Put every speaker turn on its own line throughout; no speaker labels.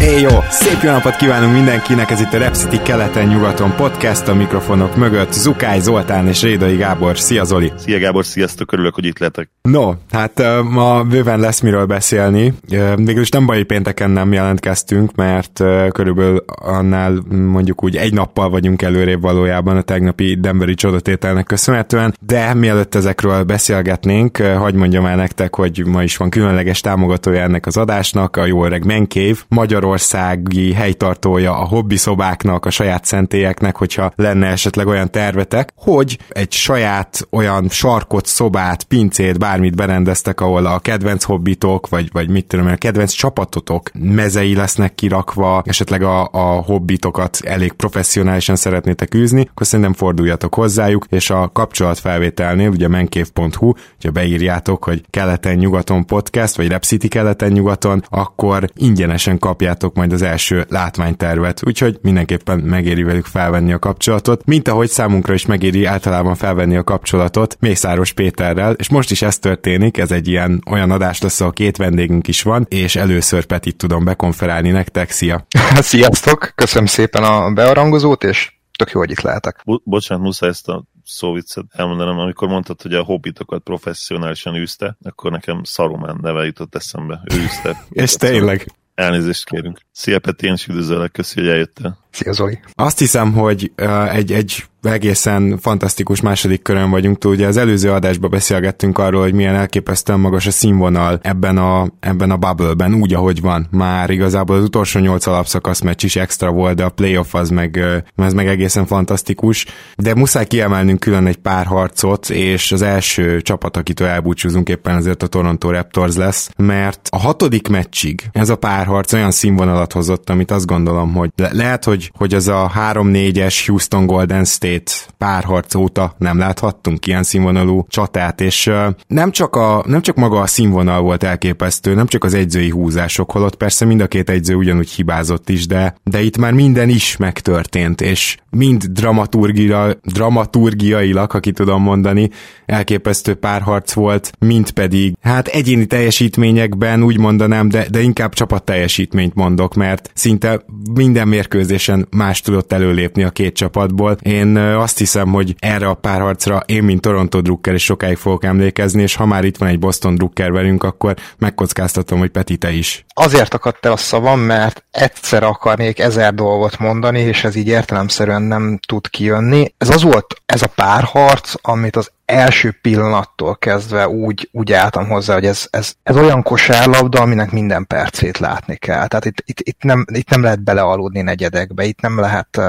Éj jó! Szép jó napot kívánunk mindenkinek, ez itt a Rep City keleten-nyugaton podcast, a mikrofonok mögött Zukály Zoltán és Rédai Gábor. Szia Zoli!
Szia Gábor, sziasztok, örülök, hogy itt lehetek.
No, hát ma bőven lesz miről beszélni. Végül is nem baj, pénteken nem jelentkeztünk, mert körülbelül annál mondjuk úgy egy nappal vagyunk előrébb valójában a tegnapi Denveri csodatételnek köszönhetően, de mielőtt ezekről beszélgetnénk, hagyd mondjam el nektek, hogy ma is van különleges támogatója ennek az adásnak, a jó öreg Menkév, Magyarország magyarországi helytartója a hobbi szobáknak, a saját szentélyeknek, hogyha lenne esetleg olyan tervetek, hogy egy saját olyan sarkot, szobát, pincét, bármit berendeztek, ahol a kedvenc hobbitok, vagy, vagy mit tudom, a kedvenc csapatotok mezei lesznek kirakva, esetleg a, a hobbitokat elég professzionálisan szeretnétek űzni, akkor szerintem forduljatok hozzájuk, és a kapcsolatfelvételnél, ugye menkév.hu, hogyha beírjátok, hogy keleten-nyugaton podcast, vagy Repcity keleten-nyugaton, akkor ingyenesen kapjátok megkapjátok majd az első látványtervet, úgyhogy mindenképpen megéri velük felvenni a kapcsolatot, mint ahogy számunkra is megéri általában felvenni a kapcsolatot Mészáros Péterrel, és most is ez történik, ez egy ilyen olyan adás lesz, ahol két vendégünk is van, és először Petit tudom bekonferálni nektek, szia!
Sziasztok, köszönöm szépen a bearangozót, és tök jó, hogy itt lehetek.
Bo- bocsánat, muszáj ezt a szóviccet elmondanom, amikor mondtad, hogy a hobbitokat professzionálisan űzte, akkor nekem Saruman neve jutott eszembe. Ő űzte.
és tényleg.
Elnézést kérünk. Szia Peti, én is üdvözöllek, köszi, hogy eljöttél.
Szia Zoli.
Azt hiszem, hogy uh, egy, egy egészen fantasztikus második körön vagyunk túl. Ugye az előző adásban beszélgettünk arról, hogy milyen elképesztően magas a színvonal ebben a, ebben a bubble-ben, úgy, ahogy van. Már igazából az utolsó nyolc alapszakasz meccs is extra volt, de a playoff az meg, az meg egészen fantasztikus. De muszáj kiemelnünk külön egy pár harcot, és az első csapat, akitől elbúcsúzunk éppen azért a Toronto Raptors lesz, mert a hatodik meccsig ez a párharc olyan színvonalat hozott, amit azt gondolom, hogy le- lehet, hogy, hogy az a 3-4-es Houston Golden State párharc óta nem láthattunk ilyen színvonalú csatát, és uh, nem, csak a, nem csak maga a színvonal volt elképesztő, nem csak az egyzői húzások, holott persze mind a két egyző ugyanúgy hibázott is, de, de itt már minden is megtörtént, és mind dramaturgia, dramaturgiailag, ha ki tudom mondani, elképesztő párharc volt, mint pedig, hát egyéni teljesítményekben úgy mondanám, de, de inkább csapat teljesítményt mondok, mert szinte minden mérkőzésen más tudott előlépni a két csapatból. Én azt hiszem, hogy erre a párharcra én, mint Toronto Drucker is sokáig fogok emlékezni, és ha már itt van egy Boston Drucker velünk, akkor megkockáztatom, hogy Peti te is.
Azért akadt el a szavam, mert egyszer akarnék ezer dolgot mondani, és ez így értelemszerűen nem tud kijönni. Ez az volt, ez a párharc, amit az első pillanattól kezdve úgy, úgy álltam hozzá, hogy ez, ez, ez olyan kosárlabda, aminek minden percét látni kell. Tehát itt, itt, itt, nem, itt nem lehet belealudni negyedekbe, itt nem lehet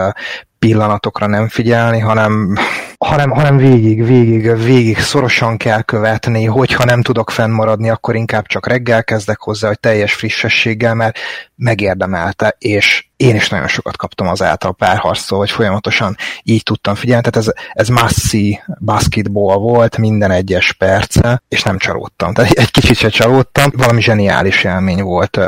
pillanatokra nem figyelni, hanem, hanem, hanem végig, végig, végig szorosan kell követni, hogyha nem tudok fennmaradni, akkor inkább csak reggel kezdek hozzá, hogy teljes frissességgel, mert megérdemelte, és én is nagyon sokat kaptam az által párharctól, hogy folyamatosan így tudtam figyelni, tehát ez, ez masszi basketball volt minden egyes perce, és nem csalódtam, tehát egy kicsit se csalódtam, valami zseniális élmény volt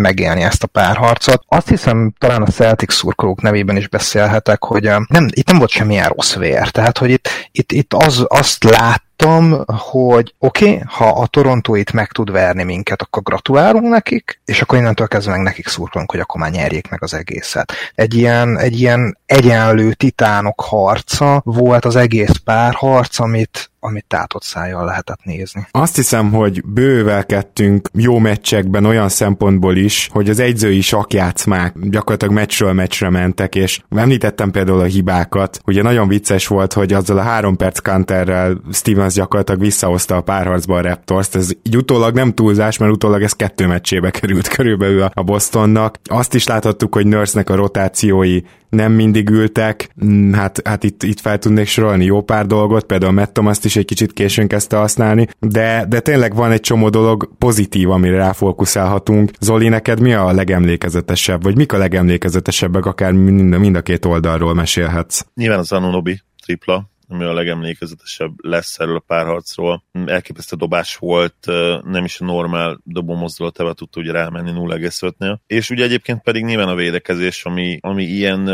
megélni ezt a párharcot. Azt hiszem, talán a Celtic szurkolók nevében is beszélhetek, hogy nem, itt nem volt semmilyen rossz vér, tehát hogy itt, itt, itt az, azt lát láttam, hogy oké, okay, ha a Toronto itt meg tud verni minket, akkor gratulálunk nekik, és akkor innentől kezdve meg nekik szurkolunk, hogy akkor már nyerjék meg az egészet. Egy ilyen, egy ilyen egyenlő titánok harca volt az egész párharc, amit, amit tátott szájjal lehetett nézni.
Azt hiszem, hogy bővelkedtünk jó meccsekben olyan szempontból is, hogy az egyzői sakjátszmák gyakorlatilag meccsről meccsre mentek, és említettem például a hibákat. Ugye nagyon vicces volt, hogy azzal a három perc counterrel Steven Thomas gyakorlatilag visszahozta a párharcba a Raptors-t, ez így utólag nem túlzás, mert utólag ez kettő meccsébe került körülbelül a Bostonnak. Azt is láthattuk, hogy Nurse-nek a rotációi nem mindig ültek, mm, hát, hát itt, itt fel tudnék sorolni jó pár dolgot, például Matt Thomas is egy kicsit későn kezdte használni, de, de tényleg van egy csomó dolog pozitív, amire ráfókuszálhatunk. Zoli, neked mi a legemlékezetesebb, vagy mik a legemlékezetesebbek, akár mind, mind a két oldalról mesélhetsz?
Nyilván az Anunobi tripla, ami a legemlékezetesebb lesz erről a párharcról. Elképesztő dobás volt, nem is a normál dobómozdulatával tudta ugye rámenni 0,5-nél. És ugye egyébként pedig nyilván a védekezés, ami, ami ilyen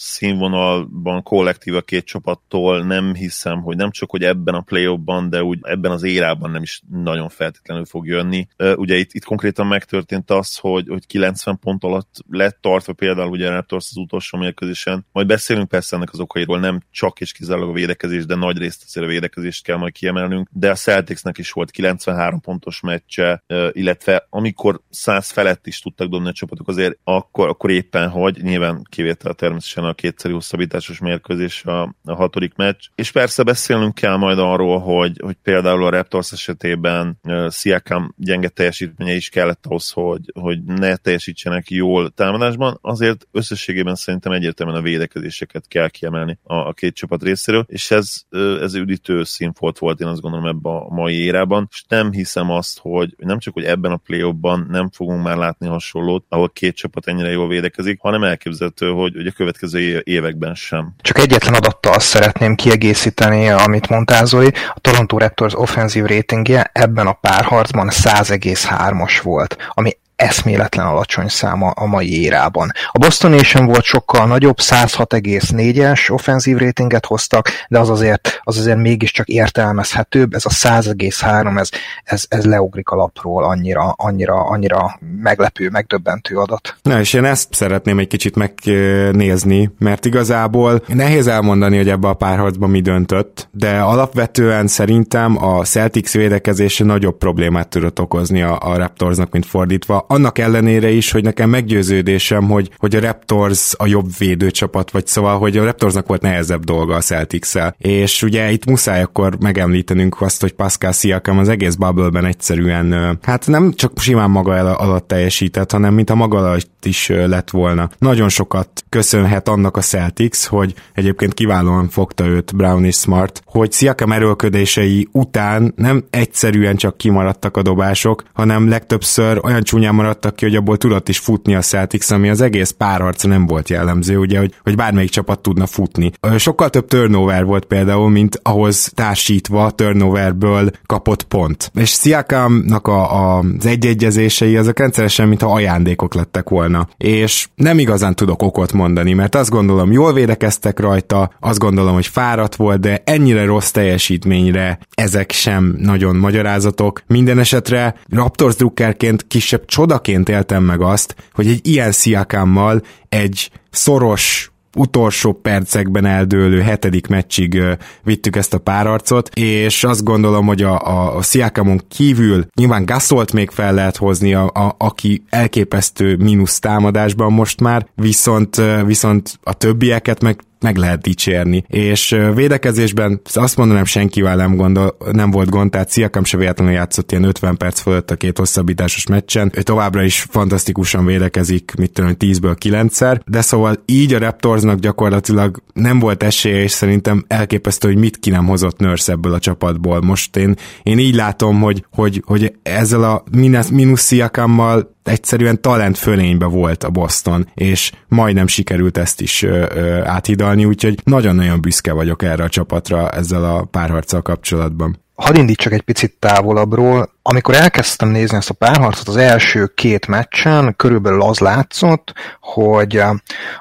színvonalban kollektív a két csapattól, nem hiszem, hogy nem csak, hogy ebben a play de úgy ebben az érában nem is nagyon feltétlenül fog jönni. Ugye itt, itt konkrétan megtörtént az, hogy, hogy 90 pont alatt lett tartva például ugye Raptors az utolsó mérkőzésen. Majd beszélünk persze ennek az okairól, nem csak és kizárólag a védekezés, de nagy részt azért a védekezést kell majd kiemelnünk. De a Celticsnek is volt 93 pontos meccse, illetve amikor 100 felett is tudtak dobni a csapatok, azért akkor, akkor éppen hogy, nyilván kivétel természetesen a kétszeri hosszabbításos mérkőzés a, a hatodik meccs. És persze beszélnünk kell majd arról, hogy, hogy például a Raptors esetében uh, Siakam gyenge teljesítménye is kellett ahhoz, hogy, hogy ne teljesítsenek jól támadásban, azért összességében szerintem egyértelműen a védekezéseket kell kiemelni a, a két csapat részéről, és ez, ez üdítő színfolt volt, én azt gondolom ebben a mai érában, és nem hiszem azt, hogy nem csak, hogy ebben a play nem fogunk már látni hasonlót, ahol két csapat ennyire jól védekezik, hanem elképzelhető, hogy, hogy a következő években sem.
Csak egyetlen adattal azt szeretném kiegészíteni, amit mondtál Zoli. A Toronto Raptors offenzív ratingje ebben a párharcban 100,3-as volt, ami eszméletlen alacsony száma a mai érában. A Boston Nation volt sokkal nagyobb, 106,4-es offenzív ratinget hoztak, de az azért, az azért mégiscsak értelmezhetőbb, ez a 100,3, ez, ez, ez leugrik a lapról, annyira, annyira, annyira meglepő, megdöbbentő adat.
Na és én ezt szeretném egy kicsit megnézni, mert igazából nehéz elmondani, hogy ebbe a párharcban mi döntött, de alapvetően szerintem a Celtics védekezése nagyobb problémát tudott okozni a, a Raptorsnak, mint fordítva annak ellenére is, hogy nekem meggyőződésem, hogy, hogy a Raptors a jobb védőcsapat, vagy szóval, hogy a Raptorsnak volt nehezebb dolga a celtics -el. És ugye itt muszáj akkor megemlítenünk azt, hogy Pascal Siakam az egész bubble egyszerűen, hát nem csak simán maga el alatt teljesített, hanem mint a maga alatt is lett volna. Nagyon sokat köszönhet annak a Celtics, hogy egyébként kiválóan fogta őt Brown és Smart, hogy Siakam erőlködései után nem egyszerűen csak kimaradtak a dobások, hanem legtöbbször olyan csúnyán maradtak ki, hogy abból tudott is futni a Celtics, ami az egész párharca nem volt jellemző, ugye, hogy, hogy bármelyik csapat tudna futni. Sokkal több turnover volt például, mint ahhoz társítva turnoverből kapott pont. És Siakamnak a, a, az egyegyezései azok rendszeresen, mintha ajándékok lettek volna. És nem igazán tudok okot mondani, mert azt gondolom, jól védekeztek rajta, azt gondolom, hogy fáradt volt, de ennyire rossz teljesítményre ezek sem nagyon magyarázatok. Minden esetre Raptors drukkerként kisebb csoda csodaként éltem meg azt, hogy egy ilyen sziakámmal egy szoros utolsó percekben eldőlő hetedik meccsig vittük ezt a párarcot, és azt gondolom, hogy a, a, Sziakamon kívül nyilván Gasolt még fel lehet hozni, a, a, aki elképesztő mínusz támadásban most már, viszont, viszont a többieket meg meg lehet dicsérni. És védekezésben azt mondanám, senkivel nem, gondol, nem volt gond, tehát Sziakam se véletlenül játszott ilyen 50 perc fölött a két hosszabbításos meccsen. Ő továbbra is fantasztikusan védekezik, mit tudom, 10-ből 9-szer, de szóval így a Raptorsnak gyakorlatilag nem volt esélye, és szerintem elképesztő, hogy mit ki nem hozott Nurse ebből a csapatból. Most én, én így látom, hogy, hogy, hogy ezzel a mínusz Sziakammal egyszerűen talent fölénybe volt a Boston, és majdnem sikerült ezt is ö, ö, áthidalni, úgyhogy nagyon-nagyon büszke vagyok erre a csapatra ezzel a párharccal kapcsolatban.
Hadd indítsak egy picit távolabbról, amikor elkezdtem nézni ezt a párharcot az első két meccsen, körülbelül az látszott, hogy eh,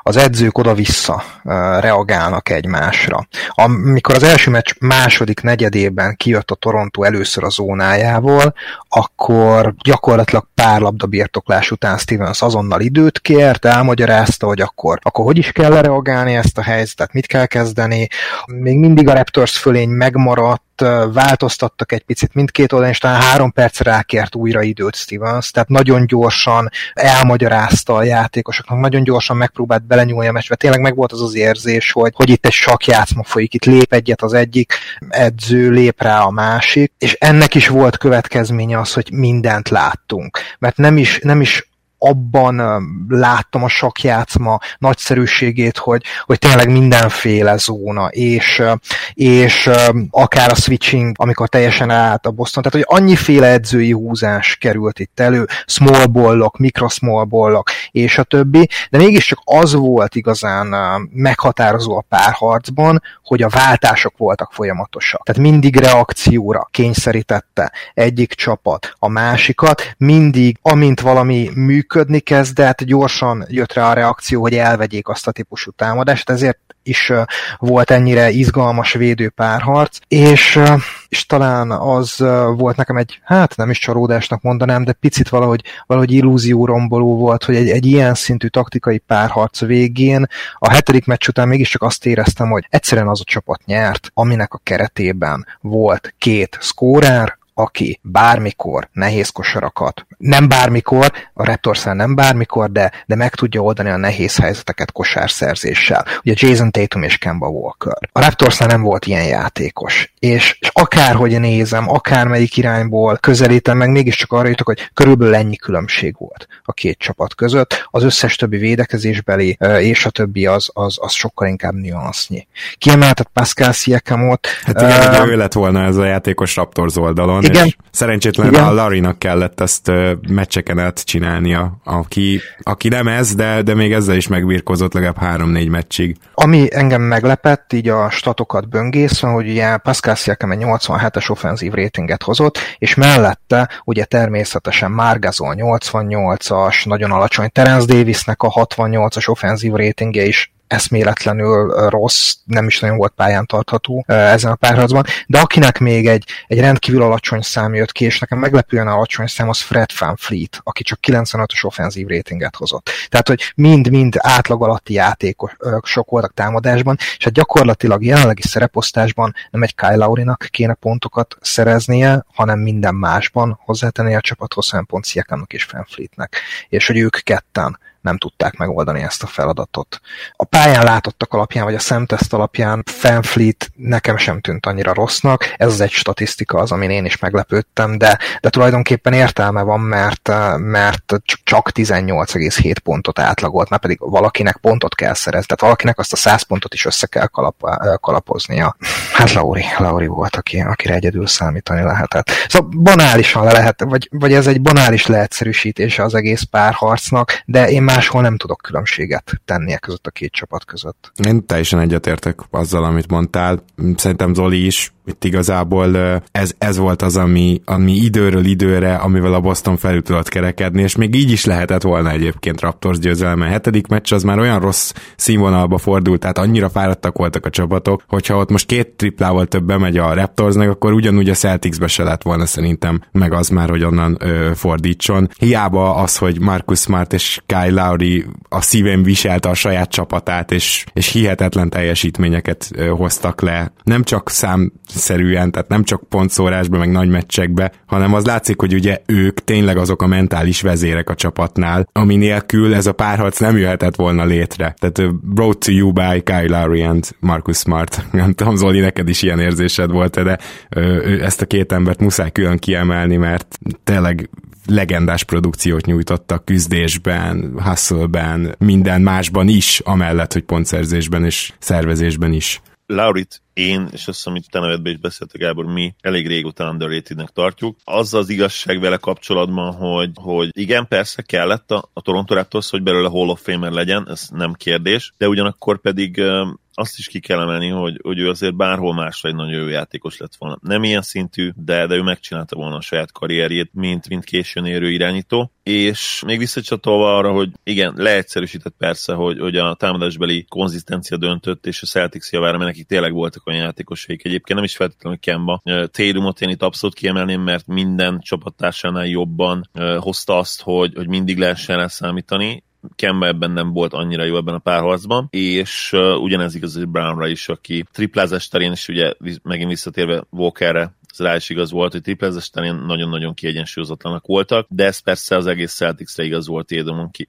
az edzők oda-vissza eh, reagálnak egymásra. Amikor az első meccs második negyedében kijött a Toronto először a zónájával, akkor gyakorlatilag pár labda birtoklás után Stevens azonnal időt kért, elmagyarázta, hogy akkor, akkor hogy is kell reagálni ezt a helyzetet, mit kell kezdeni. Még mindig a Raptors fölény megmaradt, változtattak egy picit mindkét oldalon, és talán három percre rákért újra időt Stevens, tehát nagyon gyorsan elmagyarázta a játékosoknak, nagyon gyorsan megpróbált belenyúlni a meccsbe. Tényleg meg volt az az érzés, hogy, hogy itt egy sakjátszma folyik, itt lép egyet az egyik edző, lép rá a másik, és ennek is volt következménye az, hogy mindent láttunk. Mert nem is, nem is abban láttam a sakjátszma nagyszerűségét, hogy, hogy tényleg mindenféle zóna, és, és akár a switching, amikor teljesen át a Boston, tehát hogy annyiféle edzői húzás került itt elő, small ballok, mikro small ballok, és a többi, de mégiscsak az volt igazán meghatározó a párharcban, hogy a váltások voltak folyamatosak. Tehát mindig reakcióra kényszerítette egyik csapat a másikat, mindig, amint valami működik, működni kezdett, gyorsan jött rá a reakció, hogy elvegyék azt a típusú támadást, ezért is volt ennyire izgalmas védő párharc, és, és talán az volt nekem egy, hát nem is csalódásnak mondanám, de picit valahogy, valahogy illúzióromboló volt, hogy egy, egy ilyen szintű taktikai párharc végén a hetedik meccs után mégiscsak azt éreztem, hogy egyszerűen az a csapat nyert, aminek a keretében volt két szkórár, aki bármikor nehéz kosarakat, nem bármikor, a raptors nem bármikor, de, de meg tudja oldani a nehéz helyzeteket kosárszerzéssel. Ugye Jason Tatum és Kemba Walker. A raptors nem volt ilyen játékos. És, és akárhogy nézem, akármelyik irányból közelítem, meg mégiscsak arra jutok, hogy körülbelül ennyi különbség volt a két csapat között. Az összes többi védekezésbeli és a többi az, az, az sokkal inkább nüansznyi. Kiemeltet Pascal Siekamot.
Hát igen, uh, ő lett volna ez a játékos Raptors oldalon, igen. és szerencsétlenül a Larinak kellett ezt meccseken át csinálnia, aki, aki nem ez, de, de még ezzel is megbírkozott legalább három-négy meccsig.
Ami engem meglepett, így a statokat böngészve, hogy ugye Pascal Siakam egy 87-es offenzív ratinget hozott, és mellette ugye természetesen Margazol 88-as, nagyon alacsony Terence Davisnek a 68-as offenzív ratingje is eszméletlenül rossz, nem is nagyon volt pályán tartható ezen a párharcban, de akinek még egy, egy rendkívül alacsony szám jött ki, és nekem meglepően alacsony szám, az Fred Van Fleet, aki csak 95-ös offenzív ratinget hozott. Tehát, hogy mind-mind átlag alatti játékosok voltak támadásban, és hát gyakorlatilag jelenlegi szereposztásban nem egy Kyle Laurinak kéne pontokat szereznie, hanem minden másban hozzátenni a csapathoz, hanem pont Sziakámnak és Van Fleetnek. És hogy ők ketten nem tudták megoldani ezt a feladatot. A pályán látottak alapján, vagy a szemteszt alapján Fanfleet nekem sem tűnt annyira rossznak, ez az egy statisztika az, amin én is meglepődtem, de, de tulajdonképpen értelme van, mert, mert csak 18,7 pontot átlagolt, mert pedig valakinek pontot kell szerezni, tehát valakinek azt a 100 pontot is össze kell kalap, kalapoznia. Hát Lauri, Lauri volt, aki, akire egyedül számítani lehetett. Szóval banálisan le lehet, vagy, vagy ez egy banális leegyszerűsítése az egész párharcnak, de én máshol nem tudok különbséget tenni között a két csapat között.
Én teljesen egyetértek azzal, amit mondtál. Szerintem Zoli is itt igazából ez, ez volt az, ami, ami időről időre, amivel a Boston felül tudott kerekedni, és még így is lehetett volna egyébként Raptors győzelme. A hetedik meccs az már olyan rossz színvonalba fordult, tehát annyira fáradtak voltak a csapatok, hogyha ott most két triplával több bemegy a Raptorsnak, akkor ugyanúgy a Celticsbe se lett volna szerintem meg az már, hogy onnan ö, fordítson. Hiába az, hogy Marcus Smart és Kyle Lowry a szívén viselte a saját csapatát, és, és hihetetlen teljesítményeket ö, hoztak le. Nem csak szám szerűen, tehát nem csak pontszórásban, meg nagy meccsekbe, hanem az látszik, hogy ugye ők tényleg azok a mentális vezérek a csapatnál, ami nélkül ez a párharc nem jöhetett volna létre. Tehát brought to you by Kyle Lowry and Marcus Smart. Nem tudom, Zoli, neked is ilyen érzésed volt, de ezt a két embert muszáj külön kiemelni, mert tényleg legendás produkciót nyújtottak küzdésben, hustle minden másban is, amellett, hogy pontszerzésben és szervezésben is.
Laurit én, és azt hiszem, hogy te nevedben is beszéltek, Gábor, mi elég régóta underratednek tartjuk. Az az igazság vele kapcsolatban, hogy, hogy igen, persze kellett a, a Toronto Raptors, hogy belőle Hall of Famer legyen, ez nem kérdés, de ugyanakkor pedig azt is ki kell emelni, hogy, hogy ő azért bárhol másra egy nagyon jó játékos lett volna. Nem ilyen szintű, de, de ő megcsinálta volna a saját karrierjét, mint, mint későn érő irányító. És még visszacsatolva arra, hogy igen, leegyszerűsített persze, hogy, hogy a támadásbeli konzisztencia döntött, és a Celtics javára, mert nekik tényleg voltak olyan játékosaik. Egyébként nem is feltétlenül Kemba. Tatumot én itt abszolút kiemelném, mert minden csapattársánál jobban hozta azt, hogy, hogy mindig lehessen rá számítani, Kemba ebben nem volt annyira jó ebben a párharcban, és uh, ugyanez igaz Brownra is, aki triplázás terén is ugye megint visszatérve Walkerre ez rá is igaz volt, hogy triplezes terén nagyon-nagyon kiegyensúlyozatlanak voltak, de ez persze az egész Celticsre igaz volt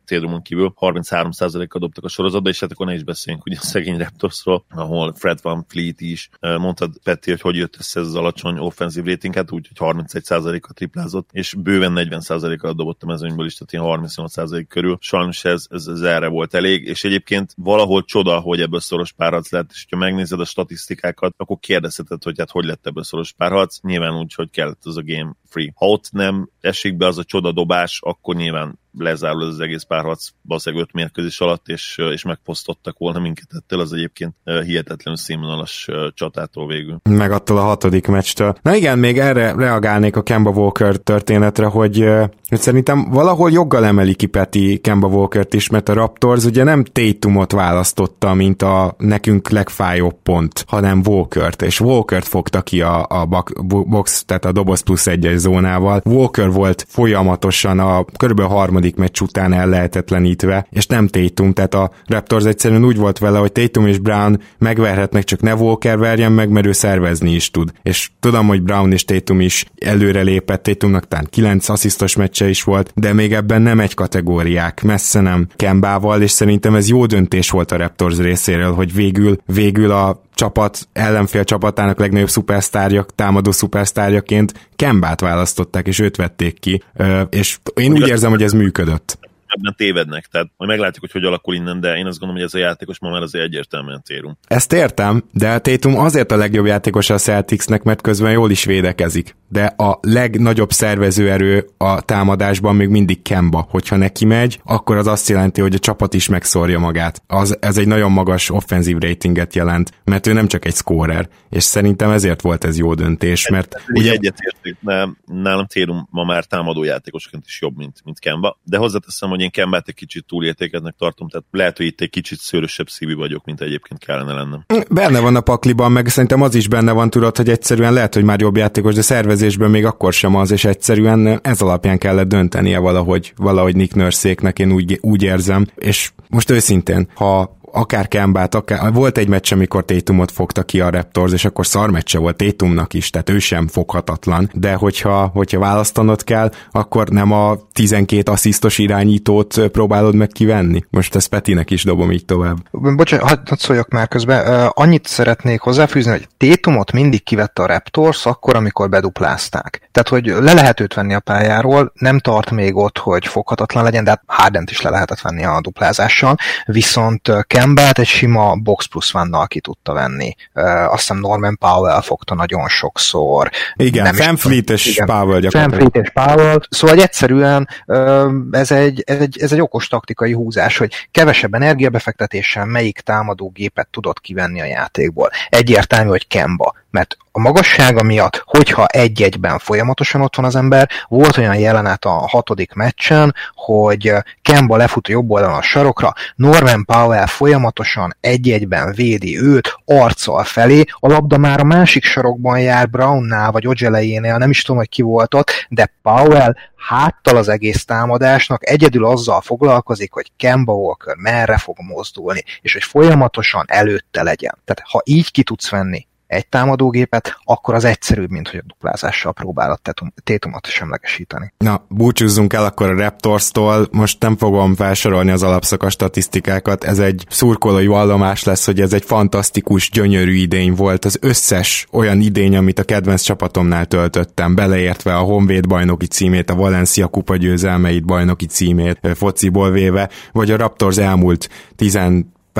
Tédrumon kívül. 33%-kal dobtak a sorozatba, és hát akkor ne is beszéljünk ugye a szegény Raptorsról, ahol Fred Van Fleet is mondtad Peti, hogy hogy jött össze ez az alacsony offenzív rating, hát úgy, hogy 31%-kal triplázott, és bőven 40%-kal dobott a mezőnyből is, tehát ilyen 38% körül. Sajnos ez, ez, ez erre volt elég, és egyébként valahol csoda, hogy ebből szoros párharc lett, és ha megnézed a statisztikákat, akkor kérdezheted, hogy hát hogy lett ebből szoros párharc nyilván úgy, hogy kellett az a game free. Ha ott nem esik be az a csoda dobás, akkor nyilván lezárul az egész párharc valószínűleg öt mérkőzés alatt, és, és megposztottak volna minket ettől az egyébként hihetetlenül színvonalas csatától végül.
Meg attól a hatodik meccstől. Na igen, még erre reagálnék a Kemba Walker történetre, hogy, hogy szerintem valahol joggal emeli ki Peti Kemba Walkert is, mert a Raptors ugye nem Tatumot választotta, mint a nekünk legfájóbb pont, hanem Walkert, és Walkert fogta ki a, a box, tehát a doboz plusz egyes zónával. Walker volt folyamatosan a kb. harmadik meccs után ellehetetlenítve, és nem Tatum, tehát a Raptors egyszerűen úgy volt vele, hogy Tatum és Brown megverhetnek, csak ne Walker verjen meg, mert ő szervezni is tud. És tudom, hogy Brown és Tatum is előre lépett, Tatumnak talán 9 asszisztos meccse is volt, de még ebben nem egy kategóriák, messze nem Kembával, és szerintem ez jó döntés volt a Raptors részéről, hogy végül, végül a csapat, ellenfél csapatának legnagyobb szupersztárja, támadó szupersztárjaként Kembát választották, és őt vették ki, és én úgy érzem, hogy ez működött
ebben tévednek, tehát majd meglátjuk, hogy hogy alakul innen, de én azt gondolom, hogy ez a játékos ma már azért egyértelműen térum.
Ezt értem, de a Tatum azért a legjobb játékos a Celticsnek, mert közben jól is védekezik. De a legnagyobb szervezőerő a támadásban még mindig Kemba. Hogyha neki megy, akkor az azt jelenti, hogy a csapat is megszórja magát. Az, ez egy nagyon magas offenzív ratinget jelent, mert ő nem csak egy scorer, és szerintem ezért volt ez jó döntés, mert... Ez,
ugye... Egyetértünk, nálam Térum ma már támadó játékosként is jobb, mint, mint Kemba, de hozzáteszem, hogy én Kembát egy kicsit túlértékednek tartom, tehát lehet, hogy itt egy kicsit szőrösebb szívű vagyok, mint egyébként kellene lennem.
Benne van a pakliban, meg szerintem az is benne van, tudod, hogy egyszerűen lehet, hogy már jobb játékos, de szervezésben még akkor sem az, és egyszerűen ez alapján kellett döntenie valahogy, valahogy Nick Nurse-éknek, én úgy, úgy érzem, és most őszintén, ha akár Kembát, akár, volt egy meccs, amikor Tétumot fogta ki a Raptors, és akkor szar meccse volt Tétumnak is, tehát ő sem foghatatlan, de hogyha, hogyha választanod kell, akkor nem a 12 asszisztos irányítót próbálod meg kivenni? Most ezt Petinek is dobom így tovább.
Bocsánat, hadd szóljak már közben. Annyit szeretnék hozzáfűzni, hogy Tétumot mindig kivette a Raptors akkor, amikor beduplázták. Tehát, hogy le lehet őt venni a pályáról, nem tart még ott, hogy foghatatlan legyen, de hát Hardent is le lehetett venni a duplázással, viszont Kembát egy sima box plus vannal ki tudta venni. Uh, azt hiszem Norman Powell fogta nagyon sokszor.
Igen, Fanfleet és igen, Powell gyakorlatilag.
Fanfleet és Powell. Szóval egyszerűen uh, ez, egy, ez, egy, ez egy okos taktikai húzás, hogy kevesebb energiabefektetéssel melyik támadógépet tudott kivenni a játékból. Egyértelmű, hogy Kemba mert a magassága miatt, hogyha egy-egyben folyamatosan ott van az ember, volt olyan jelenet a hatodik meccsen, hogy Kemba lefut a jobb oldalon a sarokra, Norman Powell folyamatosan egy-egyben védi őt arccal felé, a labda már a másik sarokban jár Brownnál, vagy Ojelejénél, nem is tudom, hogy ki volt ott, de Powell háttal az egész támadásnak, egyedül azzal foglalkozik, hogy Kemba Walker merre fog mozdulni, és hogy folyamatosan előtte legyen. Tehát ha így ki tudsz venni egy támadógépet, akkor az egyszerűbb, mint hogy a duplázással próbál a tétumot semlegesíteni.
Na, búcsúzzunk el akkor a Raptors-tól. Most nem fogom felsorolni az alapszaka statisztikákat. Ez egy szurkolói vallomás lesz, hogy ez egy fantasztikus, gyönyörű idény volt. Az összes olyan idény, amit a kedvenc csapatomnál töltöttem, beleértve a Honvéd bajnoki címét, a Valencia kupa győzelmeit, bajnoki címét, fociból véve, vagy a Raptors elmúlt 10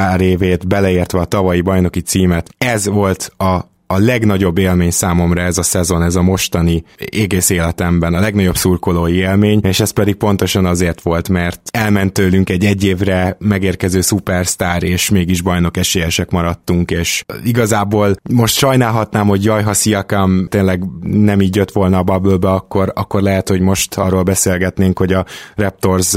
pár évét, beleértve a tavalyi bajnoki címet. Ez volt a a legnagyobb élmény számomra ez a szezon, ez a mostani egész életemben, a legnagyobb szurkolói élmény, és ez pedig pontosan azért volt, mert elment tőlünk egy egy évre megérkező szupersztár, és mégis bajnok esélyesek maradtunk, és igazából most sajnálhatnám, hogy jaj, ha Sziakam tényleg nem így jött volna a bubble akkor, akkor lehet, hogy most arról beszélgetnénk, hogy a Raptors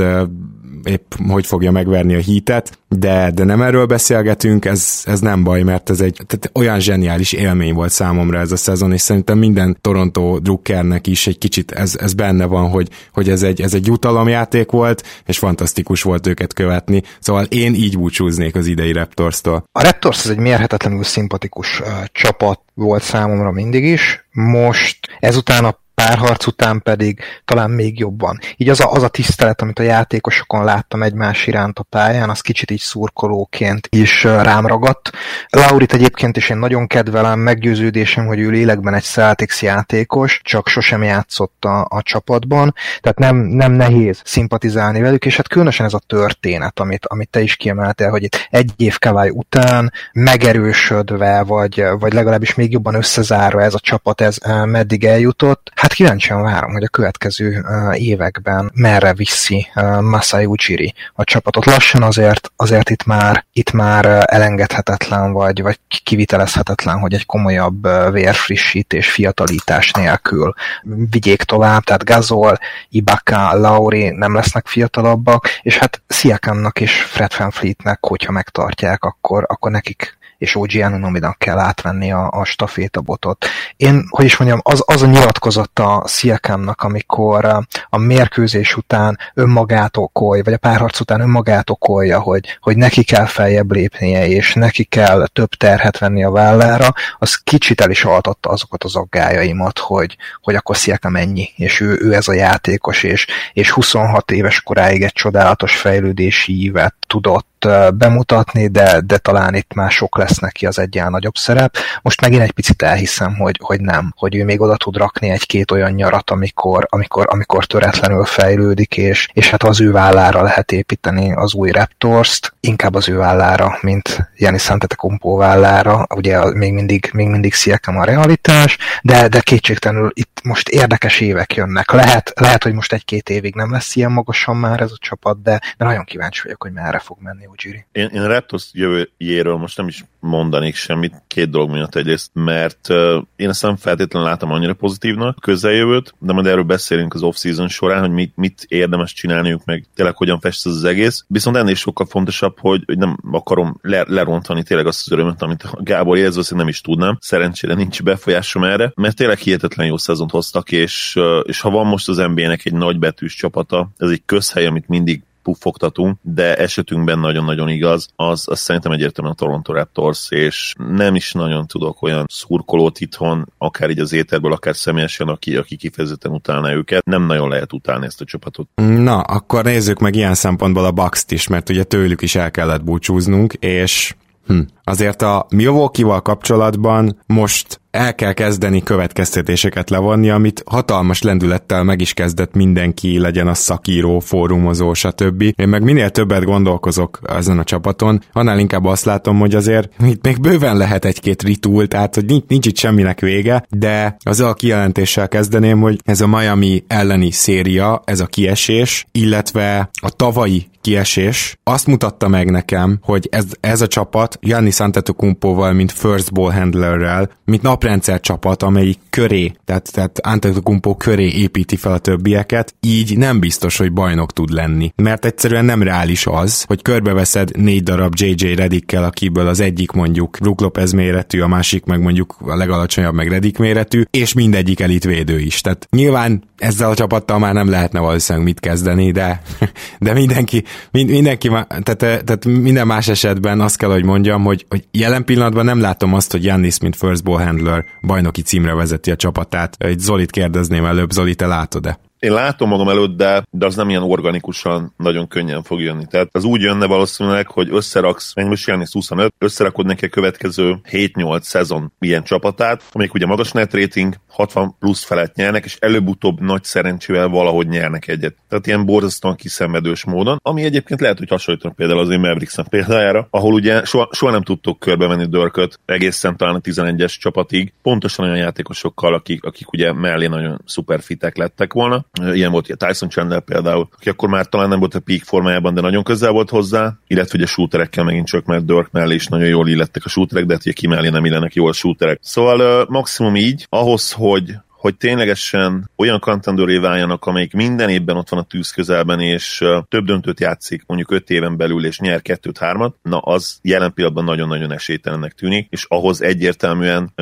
épp hogy fogja megverni a hítet, de, de nem erről beszélgetünk, ez, ez nem baj, mert ez egy tehát olyan zseniális élmény volt számomra ez a szezon, és szerintem minden Toronto drukkernek is egy kicsit ez, ez benne van, hogy, hogy ez, egy, ez egy jutalomjáték volt, és fantasztikus volt őket követni, szóval én így búcsúznék az idei Raptors-tól.
A Raptors az egy mérhetetlenül szimpatikus uh, csapat volt számomra mindig is. Most ezután a párharc után pedig talán még jobban. Így az a, az a tisztelet, amit a játékosokon láttam egymás iránt a pályán, az kicsit így szurkolóként is rám ragadt. Laurit egyébként is én nagyon kedvelem, meggyőződésem, hogy ő lélekben egy Celtics játékos, csak sosem játszott a, a csapatban, tehát nem, nem nehéz szimpatizálni velük, és hát különösen ez a történet, amit, amit te is kiemeltél, hogy itt egy év Kavály után megerősödve, vagy, vagy legalábbis még jobban összezárva ez a csapat, ez meddig eljutott, Hát kíváncsian várom, hogy a következő években merre viszi Masai Ujiri a csapatot. Lassan azért, azért itt már, itt már elengedhetetlen, vagy, vagy kivitelezhetetlen, hogy egy komolyabb vérfrissítés, fiatalítás nélkül vigyék tovább, tehát Gazol, Ibaka, Lauri nem lesznek fiatalabbak, és hát Siakamnak és Fred Van Fleetnek, hogyha megtartják, akkor, akkor nekik és OG Anunominak kell átvenni a, a stafétabotot. Én, hogy is mondjam, az, az a nyilatkozott a Sziakámnak, amikor a, a mérkőzés után önmagát okolja, vagy a párharc után önmagát okolja, hogy, hogy neki kell feljebb lépnie, és neki kell több terhet venni a vállára, az kicsit el is altatta azokat az aggájaimat, hogy, hogy akkor Sziakám ennyi, és ő, ő ez a játékos, és, és 26 éves koráig egy csodálatos fejlődési ívet tudott bemutatni, de, de talán itt már sok lesz neki az egyel nagyobb szerep. Most megint egy picit elhiszem, hogy, hogy nem, hogy ő még oda tud rakni egy-két olyan nyarat, amikor, amikor, amikor töretlenül fejlődik, és, és hát az ő vállára lehet építeni az új Raptors-t, inkább az ő vállára, mint Janis Antetokounmpo vállára, ugye még mindig, még mindig Siakam a realitás, de, de kétségtelenül itt most érdekes évek jönnek. Lehet, lehet hogy most egy-két évig nem lesz ilyen magasan már ez a csapat, de, de nagyon kíváncsi vagyok, hogy merre fog menni Ujiri.
Én, én Raptors jövőjéről most nem is mondanék semmit, két dolog miatt egyrészt, mert uh, én ezt nem feltétlenül látom annyira pozitívnak közeljövőt, de majd erről beszélünk az off-season során, hogy mit, mit érdemes csinálniuk, meg tényleg hogyan fest az egész. Viszont ennél sokkal fontosabb, hogy, hogy nem akarom le, lerontani tényleg azt az örömöt, amit Gábor jelző, nem is tudnám. Szerencsére nincs befolyásom erre, mert tényleg hihetetlen jó szezont hoztak, és, és ha van most az NBA-nek egy nagybetűs csapata, ez egy közhely, amit mindig puffogtatunk, de esetünkben nagyon-nagyon igaz, az, az szerintem egyértelműen a Toronto Raptors, és nem is nagyon tudok olyan szurkolót itthon, akár így az éterből, akár személyesen, aki, aki kifejezetten utálna őket. Nem nagyon lehet utálni ezt a csapatot.
Na, akkor nézzük meg ilyen szempontból a Bucks-t is, mert ugye tőlük is el kellett búcsúznunk, és Hm. Azért a Milwaukee-val kapcsolatban most el kell kezdeni következtetéseket levonni, amit hatalmas lendülettel meg is kezdett mindenki, legyen a szakíró, fórumozó, stb. Én meg minél többet gondolkozok ezen a csapaton, annál inkább azt látom, hogy azért itt még bőven lehet egy-két ritul, tehát hogy nincs, nincs itt semminek vége, de az a kijelentéssel kezdeném, hogy ez a Miami elleni széria, ez a kiesés, illetve a tavalyi kiesés azt mutatta meg nekem, hogy ez, ez a csapat Janni Antetokounmpoval, mint first ball handlerrel, mint naprendszer csapat, amelyik köré, tehát, tehát Antetokounmpo köré építi fel a többieket, így nem biztos, hogy bajnok tud lenni. Mert egyszerűen nem reális az, hogy körbeveszed négy darab JJ Redikkel, akiből az egyik mondjuk Brook Lopez méretű, a másik meg mondjuk a legalacsonyabb meg Redik méretű, és mindegyik elitvédő is. Tehát nyilván ezzel a csapattal már nem lehetne valószínűleg mit kezdeni, de, de mindenki, mind, mindenki, tehát, tehát minden más esetben azt kell, hogy mondjam, hogy, hogy jelen pillanatban nem látom azt, hogy Jannis, mint first ball handler bajnoki címre vezeti a csapatát. Egy Zolit kérdezném előbb, Zoli, te látod-e?
Én látom magam előtt, de, de az nem ilyen organikusan nagyon könnyen fog jönni. Tehát az úgy jönne valószínűleg, hogy összeraksz, mennyi most Janis 25, összerakod neki a következő 7-8 szezon ilyen csapatát, amelyik ugye magas net rating, 60 plusz felett nyernek, és előbb-utóbb nagy szerencsével valahogy nyernek egyet. Tehát ilyen borzasztóan kiszenvedős módon, ami egyébként lehet, hogy hasonlítanak például az én mavericks példájára, ahol ugye soha, soha nem tudtok körbe menni Dörköt egészen talán a 11-es csapatig, pontosan olyan játékosokkal, akik, akik ugye mellé nagyon szuper fitek lettek volna. Ilyen volt Tyson Chandler például, aki akkor már talán nem volt a peak formájában, de nagyon közel volt hozzá, illetve ugye shooterekkel megint csak, mert Dirk mellé is nagyon jól illettek a shooterek, de hát ugye ki mellé nem illenek jól a shooterek. Szóval maximum így, ahhoz, hogy hogy ténylegesen olyan contendoré váljanak, amelyik minden évben ott van a tűz közelben, és több döntőt játszik mondjuk öt éven belül, és nyer kettőt, hármat, na az jelen pillanatban nagyon-nagyon esélytelennek tűnik, és ahhoz egyértelműen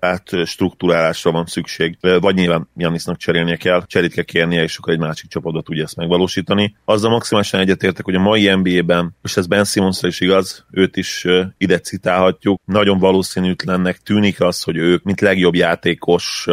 átstruktúrálásra van szükség, vagy nyilván Janisnak cserélnie kell, cserét kell kérnie, és akkor egy másik csapatba tudja ezt megvalósítani. Azzal maximálisan egyetértek, hogy a mai NBA-ben, és ez Ben Simmonsra is igaz, őt is ide citálhatjuk, nagyon valószínűtlennek tűnik az, hogy ők, mint legjobb játékos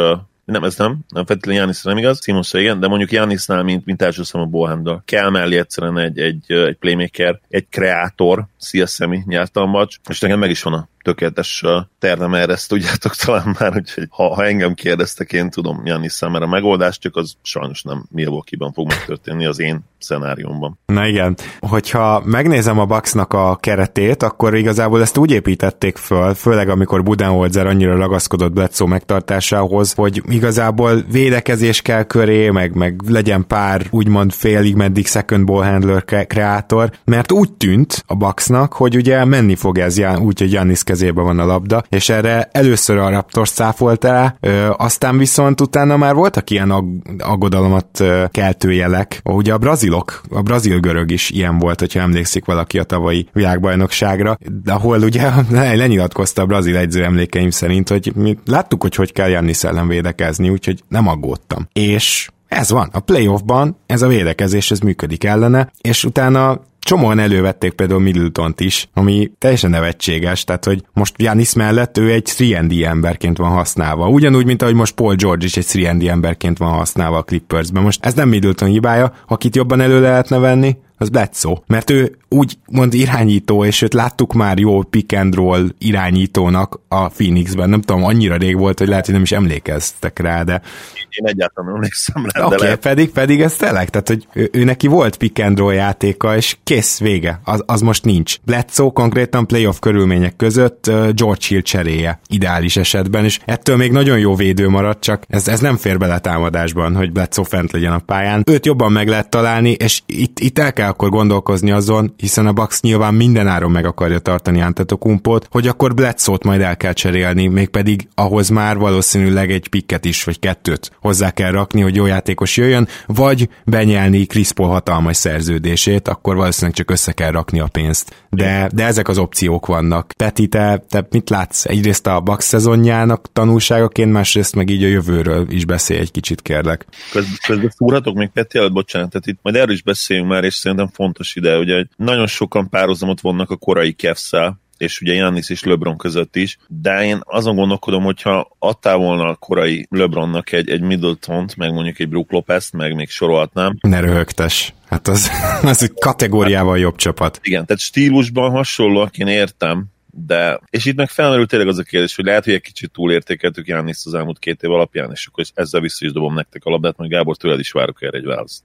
nem, ez nem, nem feltétlenül Jánisz nem igaz, Simonsra igen, de mondjuk Jánisznál, mint, mint első számú Bohandel. Kell mellé egyszerűen egy, egy, egy playmaker, egy kreátor, Szia Szemi nyerte a match, és nekem meg is van a tökéletes tervem erre, ezt tudjátok talán már, úgyhogy ha, ha engem kérdeztek, én tudom Janis számára megoldást, csak az sajnos nem Milwaukee-ban fog megtörténni az én szenáriumban.
Na igen, hogyha megnézem a Bucksnak a keretét, akkor igazából ezt úgy építették föl, főleg amikor Budenholzer annyira ragaszkodott Bledsoe megtartásához, hogy igazából védekezés kell köré, meg, meg legyen pár úgymond félig meddig second ball handler kreátor, mert úgy tűnt a Bucksnak, hogy ugye menni fog ez úgy, hogy Janis kezébe van a labda, és erre először a Raptors száfolt el, ö, aztán viszont utána már voltak ilyen ag- aggodalomat keltő jelek. Ugye a brazilok, a brazil görög is ilyen volt, hogyha emlékszik valaki a tavalyi világbajnokságra, ahol ugye lenyilatkozta a brazil egyző emlékeim szerint, hogy mi láttuk, hogy hogy kell Jannis ellen védekezni, úgyhogy nem aggódtam. És ez van, a playoffban ez a védekezés, ez működik ellene, és utána csomóan elővették például middleton is, ami teljesen nevetséges, tehát hogy most Janis mellett ő egy 3 emberként van használva. Ugyanúgy, mint ahogy most Paul George is egy 3 emberként van használva a Clippersben. Most ez nem Middleton hibája, akit jobban elő lehetne venni, az Bledsoe. Mert ő úgy mond irányító, és őt láttuk már jó pick and roll irányítónak a Phoenixben. Nem tudom, annyira rég volt, hogy lehet, hogy nem is emlékeztek rá, de
én egyáltalán nem emlékszem
rá. Oké, okay, pedig, pedig ez tényleg, tehát hogy ő, ő, neki volt pick and roll játéka, és kész, vége. Az, az most nincs. Bledsoe konkrétan playoff körülmények között uh, George Hill cseréje ideális esetben, és ettől még nagyon jó védő maradt, csak ez, ez nem fér bele támadásban, hogy Bledsoe fent legyen a pályán. Őt jobban meg lehet találni, és itt, itt el kell akkor gondolkozni azon, hiszen a Bucks nyilván minden áron meg akarja tartani Antetokumpot, hogy akkor Bledsoe-t majd el kell cserélni, mégpedig ahhoz már valószínűleg egy pikket is, vagy kettőt hozzá kell rakni, hogy jó játékos jöjjön, vagy benyelni Chris Paul hatalmas szerződését, akkor valószínűleg csak össze kell rakni a pénzt. De, de ezek az opciók vannak. Peti, te, te mit látsz? Egyrészt a Bucks szezonjának tanulságaként, másrészt meg így a jövőről is beszélj egy kicsit, kérlek.
Közben, közben szúrhatok még Peti előtt, bocsánat, tehát itt majd erről is beszéljünk már, és szerintem fontos ide, ugye nagyon sokan párhuzamot vannak a korai kevsz és ugye Jannis és LeBron között is, de én azon gondolkodom, hogyha adtál volna a korai LeBronnak egy, egy Middleton-t, meg mondjuk egy Brook Lopez-t, meg még sorolhatnám.
Ne röhögtes. Hát az, az egy kategóriával jobb csapat.
Igen, tehát stílusban hasonlóak, én értem, de, és itt meg felmerült tényleg az a kérdés, hogy lehet, hogy egy kicsit túlértékeltük Jániszt az elmúlt két év alapján, és akkor ezzel vissza is dobom nektek a labdát, majd Gábor tőled is várok erre egy választ.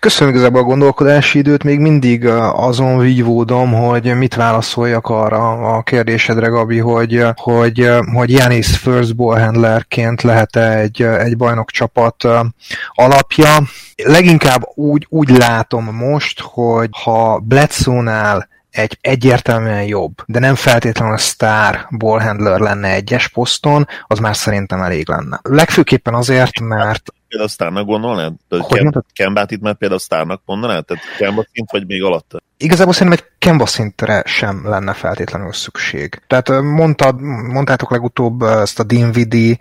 Köszönöm igazából a gondolkodási időt, még mindig azon vívódom, hogy mit válaszoljak arra a kérdésedre, Gabi, hogy, hogy, hogy Janis first ball handlerként lehet-e egy, egy bajnok csapat alapja. Leginkább úgy, úgy látom most, hogy ha Bledsoe-nál egy egyértelműen jobb, de nem feltétlenül a star ballhandler lenne egyes poszton, az már szerintem elég lenne. Legfőképpen azért, mert
például sztárnak gondolnád? Kem, Kembát itt már például sztárnak mondanád? Tehát Kemba szint vagy még alatta?
Igazából szerintem egy Kemba szintre sem lenne feltétlenül szükség. Tehát mondtad, mondtátok legutóbb ezt a Dinvidi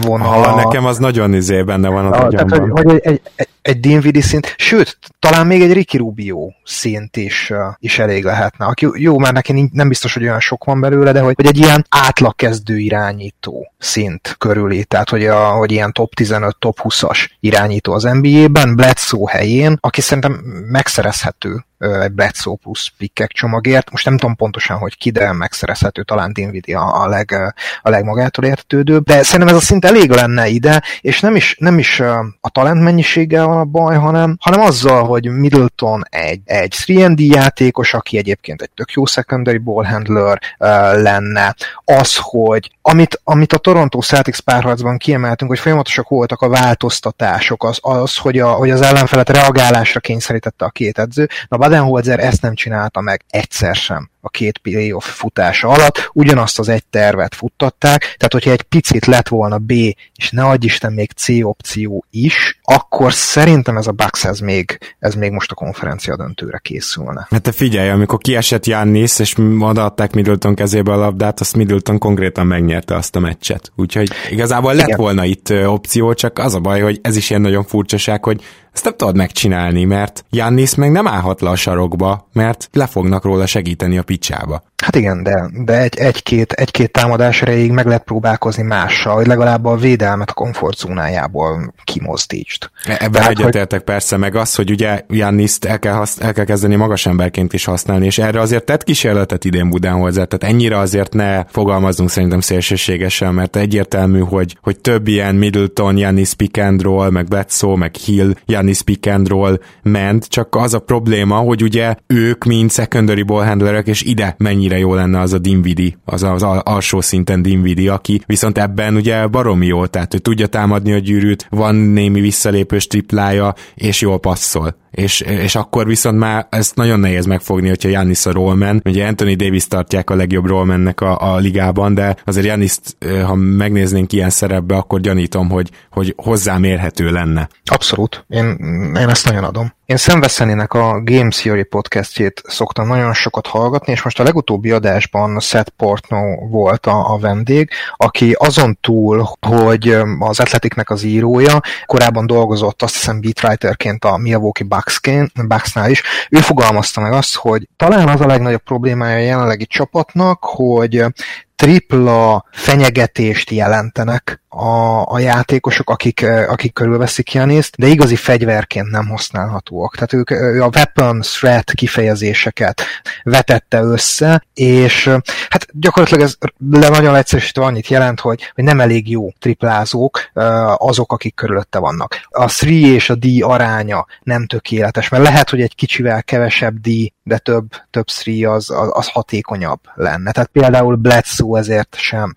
vonalat.
Ah, nekem az nagyon izé benne van
az a, Tehát, hogy, hogy egy, egy, egy, Dinvidi szint, sőt, talán még egy Ricky Rubio szint is, is elég lehetne. Aki, jó, már neki nem biztos, hogy olyan sok van belőle, de hogy, hogy egy ilyen átlagkezdő irányító szint körüli, tehát hogy, a, hogy ilyen top 15, top 20-as irányító az NBA-ben, Bledsoe helyén, aki szerintem megszerezhető Bledsoe plusz pikkek csomagért. Most nem tudom pontosan, hogy ki, de megszerezhető talán Dinwiddie a, a, leg, a legmagától értetődőbb. De szerintem ez a szint elég lenne ide, és nem is, nem is a talent mennyiséggel van a baj, hanem, hanem azzal, hogy Middleton egy, egy 3 játékos, aki egyébként egy tök jó secondary ball handler uh, lenne. Az, hogy amit, amit a Toronto Celtics párharcban kiemeltünk, hogy folyamatosak voltak a változtatások, az, az hogy, a, hogy az ellenfelet reagálásra kényszerítette a két edző. Na Badenholzer ezt nem csinálta meg egyszer sem a két playoff futása alatt, ugyanazt az egy tervet futtatták, tehát hogyha egy picit lett volna B, és ne adj Isten még C opció is, akkor szerintem ez a Bucks ez még, ez még most a konferencia döntőre készülne.
Hát te figyelj, amikor kiesett Jannis, és odaadták Middleton kezébe a labdát, azt Middleton konkrétan megnyerte azt a meccset. Úgyhogy igazából lett Igen. volna itt opció, csak az a baj, hogy ez is ilyen nagyon furcsaság, hogy ezt nem tudod megcsinálni, mert Jannis meg nem állhat le a sarokba, mert le fognak róla segíteni a picsába.
Hát igen, de, de egy, egy-két, egy-két támadás erejéig meg lehet próbálkozni mással, hogy legalább a védelmet a komfortzónájából kimozdítsd.
E, ebben egyetértek hogy... persze, meg az, hogy ugye Janniszt el kell, hasz, el kell kezdeni magas emberként is használni, és erre azért tett kísérletet idén Budenholzer, tehát ennyire azért ne fogalmazzunk szerintem szélsőségesen, mert egyértelmű, hogy, hogy több ilyen Middleton, Jannis pick and roll, meg Bledsoe, meg Hill, Jannis pick and roll ment, csak az a probléma, hogy ugye ők mind secondary ball handlerek, és ide mennyire mennyire jó lenne az a Dinvidi, az az alsó szinten Dinvidi, aki viszont ebben ugye baromi jó, tehát ő tudja támadni a gyűrűt, van némi visszalépős triplája, és jól passzol és, és akkor viszont már ezt nagyon nehéz megfogni, hogyha Jannis a rollman. Ugye Anthony Davis tartják a legjobb rollmannek a, a ligában, de azért Jannis, ha megnéznénk ilyen szerepbe, akkor gyanítom, hogy, hogy hozzám érhető lenne.
Abszolút. Én, én ezt nagyon adom. Én Sam a Game Theory podcastjét szoktam nagyon sokat hallgatni, és most a legutóbbi adásban Seth Portno volt a, a vendég, aki azon túl, hogy az Athleticnek az írója, korábban dolgozott azt hiszem beatwriterként a Milwaukee Bucksnál is, ő fogalmazta meg azt, hogy talán az a legnagyobb problémája a jelenlegi csapatnak, hogy tripla fenyegetést jelentenek a, a játékosok, akik, akik körülveszik Janiszt, de igazi fegyverként nem használhatóak. Tehát ők a weapon threat kifejezéseket vetette össze, és hát gyakorlatilag ez le nagyon egyszerűsítve annyit jelent, hogy, hogy nem elég jó triplázók azok, akik körülötte vannak. A 3 és a D aránya nem tökéletes, mert lehet, hogy egy kicsivel kevesebb D, de több, több 3 az, az, az hatékonyabb lenne. Tehát például Bledsoe ezért sem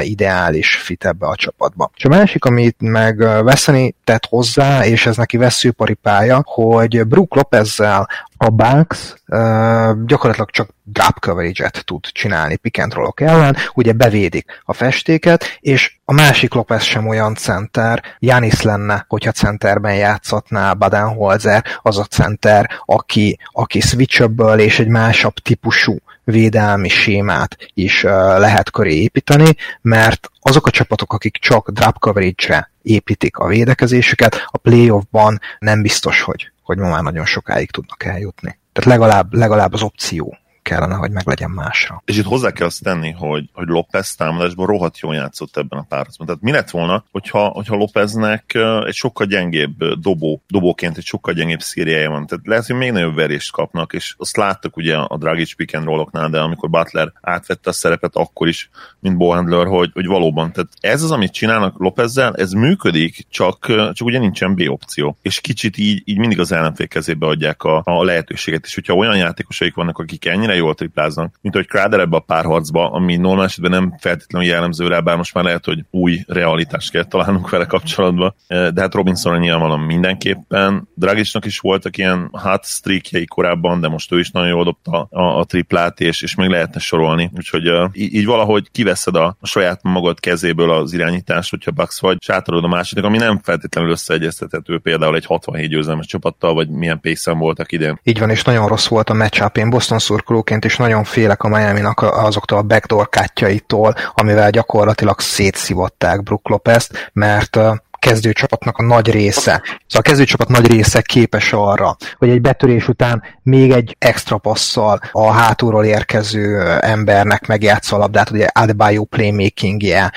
ideális fit ebbe a csapatba. És a másik, amit meg veszeni tett hozzá, és ez neki veszőparipája, hogy Brook Lopezzel a Bucks uh, gyakorlatilag csak drop coverage-et tud csinálni roll ellen, ugye bevédik a festéket, és a másik Lopez sem olyan center, Janis lenne, hogyha centerben játszatná Badenholzer, az a center, aki, aki switchable és egy másabb típusú védelmi sémát is lehet köré építeni, mert azok a csapatok, akik csak drop coverage-re építik a védekezésüket, a playoffban nem biztos, hogy, hogy ma már nagyon sokáig tudnak eljutni. Tehát legalább, legalább az opció kellene, hogy meglegyen másra.
És itt hozzá kell azt tenni, hogy, hogy López támadásban rohadt jól játszott ebben a párharcban. Tehát mi lett volna, hogyha, hogyha Lópeznek egy sokkal gyengébb dobó, dobóként egy sokkal gyengébb szériája van. Tehát lehet, hogy még nagyobb verést kapnak, és azt láttuk ugye a Dragic pick and rolloknál, de amikor Butler átvette a szerepet akkor is, mint Bohandler, hogy, hogy valóban. Tehát ez az, amit csinálnak Lópezzel, ez működik, csak, csak ugye nincsen B opció. És kicsit így, így mindig az ellenfél kezébe adják a, a lehetőséget. És hogyha olyan játékosaik vannak, akik ennyire jól tripláznak, mint hogy Crowder ebbe a párharcba, ami normál esetben nem feltétlenül jellemző rá, bár most már lehet, hogy új realitást kell találnunk vele kapcsolatban. De hát Robinson nyilvánvalóan mindenképpen. Dragicsnak is voltak ilyen hot streakjei korábban, de most ő is nagyon jól dobta a, a triplát, és, és még lehetne sorolni. Úgyhogy uh, így, valahogy kiveszed a, a saját magad kezéből az irányítást, hogyha Bucks vagy, sátorod a másiknak, ami nem feltétlenül összeegyeztethető például egy 67 győzelmes csapattal, vagy milyen pace voltak idén.
Így van, és nagyon rossz volt a matchup. Én Boston szurkoló egyébként is nagyon félek a miami azoktól a backdoor kátjaitól, amivel gyakorlatilag szétszivották Brook Lopez-t, mert kezdőcsapatnak a nagy része. Szóval a kezdőcsapat nagy része képes arra, hogy egy betörés után még egy extra passzal a hátulról érkező embernek megjátsza a labdát, ugye Adebayo playmakingje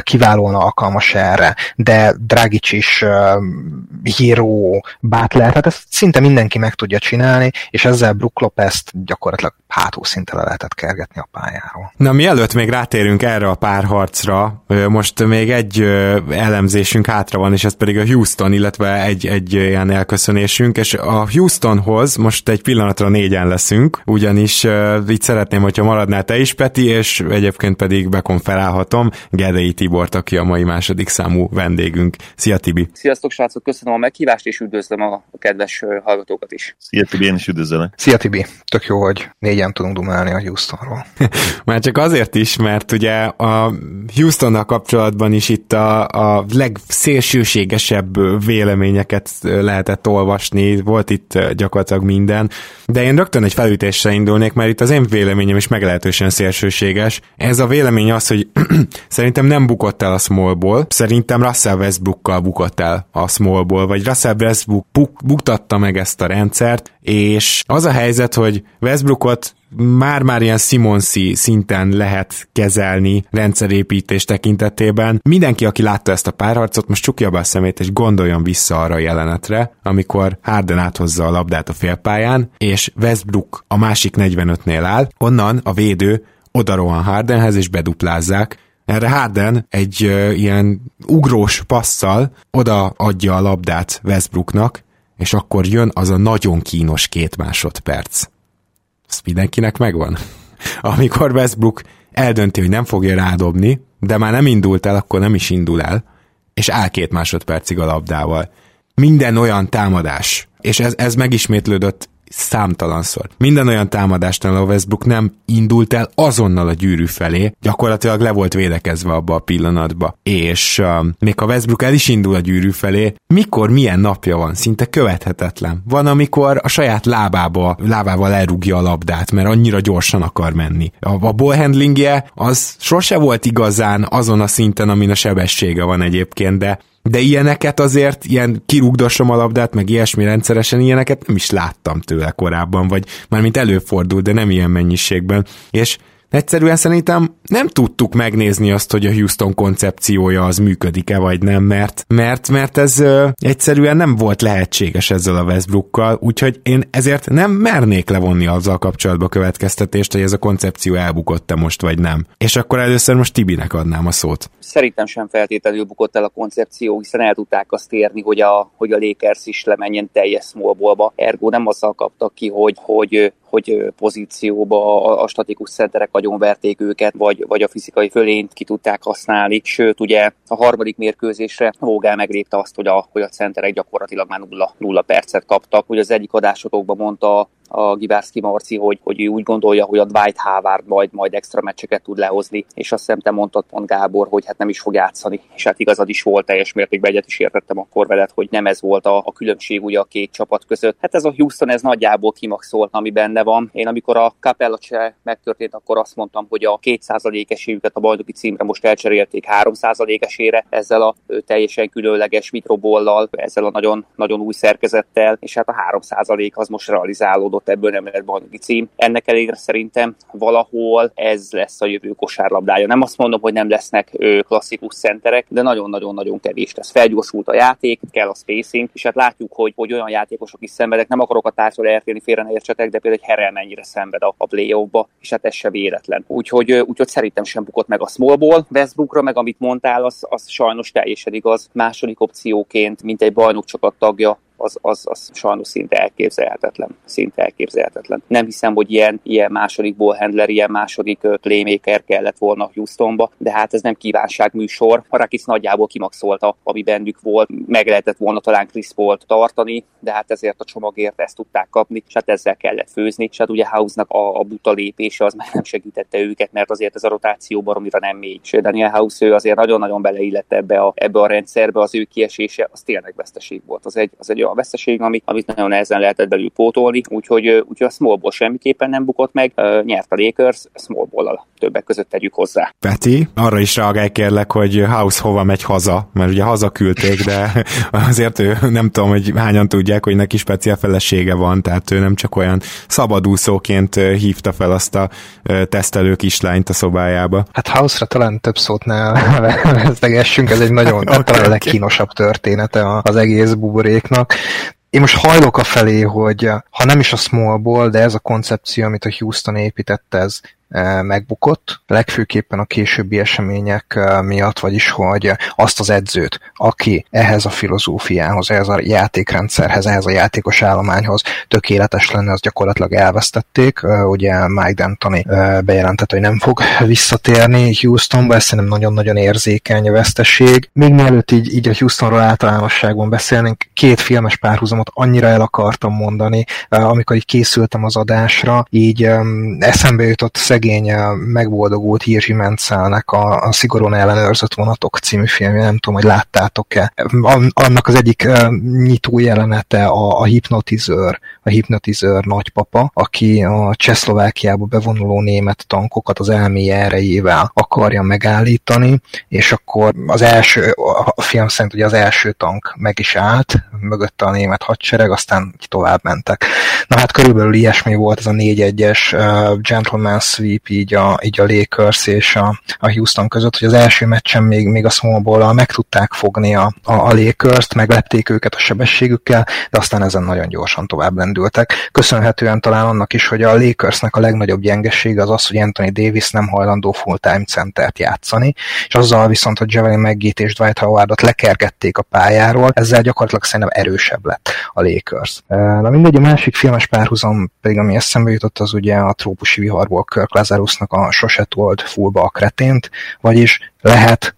kiválóan alkalmas erre, de Dragic is Hero, Butler, tehát ezt szinte mindenki meg tudja csinálni, és ezzel Brook Lopez-t gyakorlatilag hátul szinte le lehetett kergetni a pályáról.
Na, mielőtt még rátérünk erre a párharcra, most még egy elemzésünk hát hátra van, és ez pedig a Houston, illetve egy, egy ilyen elköszönésünk, és a Houstonhoz most egy pillanatra négyen leszünk, ugyanis uh, így szeretném, hogyha maradnál te is, Peti, és egyébként pedig bekon felállhatom Gedei Tibort, aki a mai második számú vendégünk. Szia Tibi!
Sziasztok srácok, köszönöm a meghívást, és üdvözlöm a kedves hallgatókat is.
Szia Tibi, én is üdvözlök.
Szia Tibi, tök jó, hogy négyen tudunk dumálni a Houstonról.
Már csak azért is, mert ugye a Houstonnal kapcsolatban is itt a, a legszélsőségesebb véleményeket lehetett olvasni, volt itt gyakorlatilag minden, de én rögtön egy felütésre indulnék, mert itt az én véleményem is meglehetősen szélsőséges. Ez a vélemény az, hogy szerintem nem bukott el a Smallból, szerintem Russell Westbrookkal bukott el a Smallból, vagy Russell Westbrook buk- buktatta meg ezt a rendszert, és az a helyzet, hogy Westbrookot már-már ilyen Simonsi szinten lehet kezelni rendszerépítés tekintetében. Mindenki, aki látta ezt a párharcot, most csukja be a szemét, és gondoljon vissza arra a jelenetre, amikor Harden áthozza a labdát a félpályán, és Westbrook a másik 45-nél áll, onnan a védő oda rohan Hardenhez, és beduplázzák, erre Harden egy uh, ilyen ugrós passzal oda adja a labdát Westbrooknak, és akkor jön az a nagyon kínos két másodperc. Ez mindenkinek megvan. Amikor Westbrook eldönti, hogy nem fogja rádobni, de már nem indult el, akkor nem is indul el, és áll két másodpercig a labdával. Minden olyan támadás, és ez, ez megismétlődött számtalanszor. Minden olyan támadásnál a Westbrook nem indult el azonnal a gyűrű felé, gyakorlatilag le volt védekezve abba a pillanatba. És uh, még ha Westbrook el is indul a gyűrű felé, mikor milyen napja van, szinte követhetetlen. Van, amikor a saját lábába, lábával elrúgja a labdát, mert annyira gyorsan akar menni. A, a ball handlingje az sose volt igazán azon a szinten, amin a sebessége van egyébként, de de ilyeneket azért, ilyen kirúgdosom a labdát, meg ilyesmi rendszeresen ilyeneket nem is láttam tőle korábban, vagy mármint előfordul, de nem ilyen mennyiségben. És Egyszerűen szerintem nem tudtuk megnézni azt, hogy a Houston koncepciója az működik-e vagy nem, mert, mert, mert ez ö, egyszerűen nem volt lehetséges ezzel a Westbrookkal, úgyhogy én ezért nem mernék levonni azzal kapcsolatba következtetést, hogy ez a koncepció elbukott-e most vagy nem. És akkor először most Tibinek adnám a szót.
Szerintem sem feltétlenül bukott el a koncepció, hiszen el tudták azt érni, hogy a, hogy a Lakers is lemenjen teljes smallballba. Ergo nem azzal kaptak ki, hogy, hogy hogy pozícióba a, statikus centerek agyonverték őket, vagy, vagy a fizikai fölényt ki tudták használni. Sőt, ugye a harmadik mérkőzésre Vogel meglépte azt, hogy a, hogy a centerek gyakorlatilag már nulla, nulla percet kaptak. Ugye az egyik adásotokban mondta a Gibárszki Marci, hogy, hogy ő úgy gondolja, hogy a Dwight Howard majd, majd extra meccseket tud lehozni, és azt hiszem te mondtad pont Gábor, hogy hát nem is fog játszani, és hát igazad is volt teljes mértékben, egyet is értettem akkor veled, hogy nem ez volt a, a különbség ugye a két csapat között. Hát ez a Houston, ez nagyjából kimaxolt, ami benne van. Én amikor a Capella se megtörtént, akkor azt mondtam, hogy a 2% esélyüket a bajnoki címre most elcserélték 3% esére, ezzel a teljesen különleges mikrobollal, ezzel a nagyon, nagyon új szerkezettel, és hát a 3% az most realizálódott ott ebből nem lett bajnoki cím. Ennek elégre szerintem valahol ez lesz a jövő kosárlabdája. Nem azt mondom, hogy nem lesznek klasszikus centerek, de nagyon-nagyon-nagyon kevés lesz. Felgyorsult a játék, kell a spacing, és hát látjuk, hogy, hogy olyan játékosok is szenvedek. Nem akarok a társról eltérni, félre ne értsetek, de például egy Herel mennyire szenved a, a play ba és hát ez se véletlen. Úgyhogy, úgyhogy szerintem sem bukott meg a smallból. Westbrookra meg amit mondtál, az, az sajnos teljesen igaz. Második opcióként, mint egy bajnokcsapat tagja, az, az, az sajnos szinte elképzelhetetlen. Szinte elképzelhetetlen. Nem hiszem, hogy ilyen, ilyen második ballhandler, ilyen második playmaker kellett volna Houstonba, de hát ez nem kívánságműsor. Rakis nagyjából kimaxolta, ami bennük volt. Meg lehetett volna talán Chris Paul-t tartani, de hát ezért a csomagért ezt tudták kapni, és hát ezzel kellett főzni. És hát ugye House-nak a, a buta lépése az már nem segítette őket, mert azért ez a rotáció baromira nem mély. És Daniel House ő azért nagyon-nagyon beleillett ebbe a, ebbe a rendszerbe, az ő kiesése az tényleg veszteség volt. Az egy, az egy olyan veszteség, ami, amit nagyon nehezen lehetett belül pótolni, úgyhogy, úgyhogy a smallból semmiképpen nem bukott meg, nyert a Lakers, smallból többek között tegyük hozzá.
Peti, arra is reagálj kérlek, hogy House hova megy haza, mert ugye hazaküldték, de azért ő nem tudom, hogy hányan tudják, hogy neki speciál felesége van, tehát ő nem csak olyan szabadúszóként hívta fel azt a tesztelő kislányt a szobájába.
Hát House-ra talán több szót ne vesztegessünk, ez egy nagyon, okay, talán a legkínosabb története az egész buboréknak én most hajlok a felé, hogy ha nem is a smallból, de ez a koncepció, amit a Houston épített, ez megbukott, legfőképpen a későbbi események miatt, vagyis hogy azt az edzőt, aki ehhez a filozófiához, ehhez a játékrendszerhez, ehhez a játékos állományhoz tökéletes lenne, az gyakorlatilag elvesztették. Ugye Mike D'Antoni bejelentett, hogy nem fog visszatérni Houstonba, ez szerintem nagyon-nagyon érzékeny veszteség. Még mielőtt így, így a Houstonról általánosságban beszélnénk, két filmes párhuzamot annyira el akartam mondani, amikor így készültem az adásra, így eszembe jutott szegény megboldogult Hirzsi Mencelnek a, a Szigorúan ellenőrzött vonatok című filmje, nem tudom, hogy láttátok-e. Annak az egyik uh, nyitó jelenete a, a hipnotizőr, a hipnotizőr nagypapa, aki a Csehszlovákiába bevonuló német tankokat az elméje erejével akarja megállítani, és akkor az első, a film szerint ugye az első tank meg is állt, mögötte a német hadsereg, aztán tovább mentek. Na hát körülbelül ilyesmi volt ez a 4-1-es uh, gentleman sweep így a, így a Lakers és a, a Houston között, hogy az első meccsen még, még a small ball meg tudták fogni a, a, a Lakers-t, meglepték őket a sebességükkel, de aztán ezen nagyon gyorsan tovább lendültek. Köszönhetően talán annak is, hogy a Lakersnek a legnagyobb gyengesége az az, hogy Anthony Davis nem hajlandó full-time centert játszani, és azzal viszont, hogy Javelin McGee és Dwight Howardot lekergették a pályáról, ezzel gyakorlatilag szerintem erősebb lett a Lakers. Na mindegy, a másik filmes párhuzam pedig, ami eszembe jutott, az ugye a trópusi viharból Kirk Lazarusnak a sose tolt fullba a kretént, vagyis lehet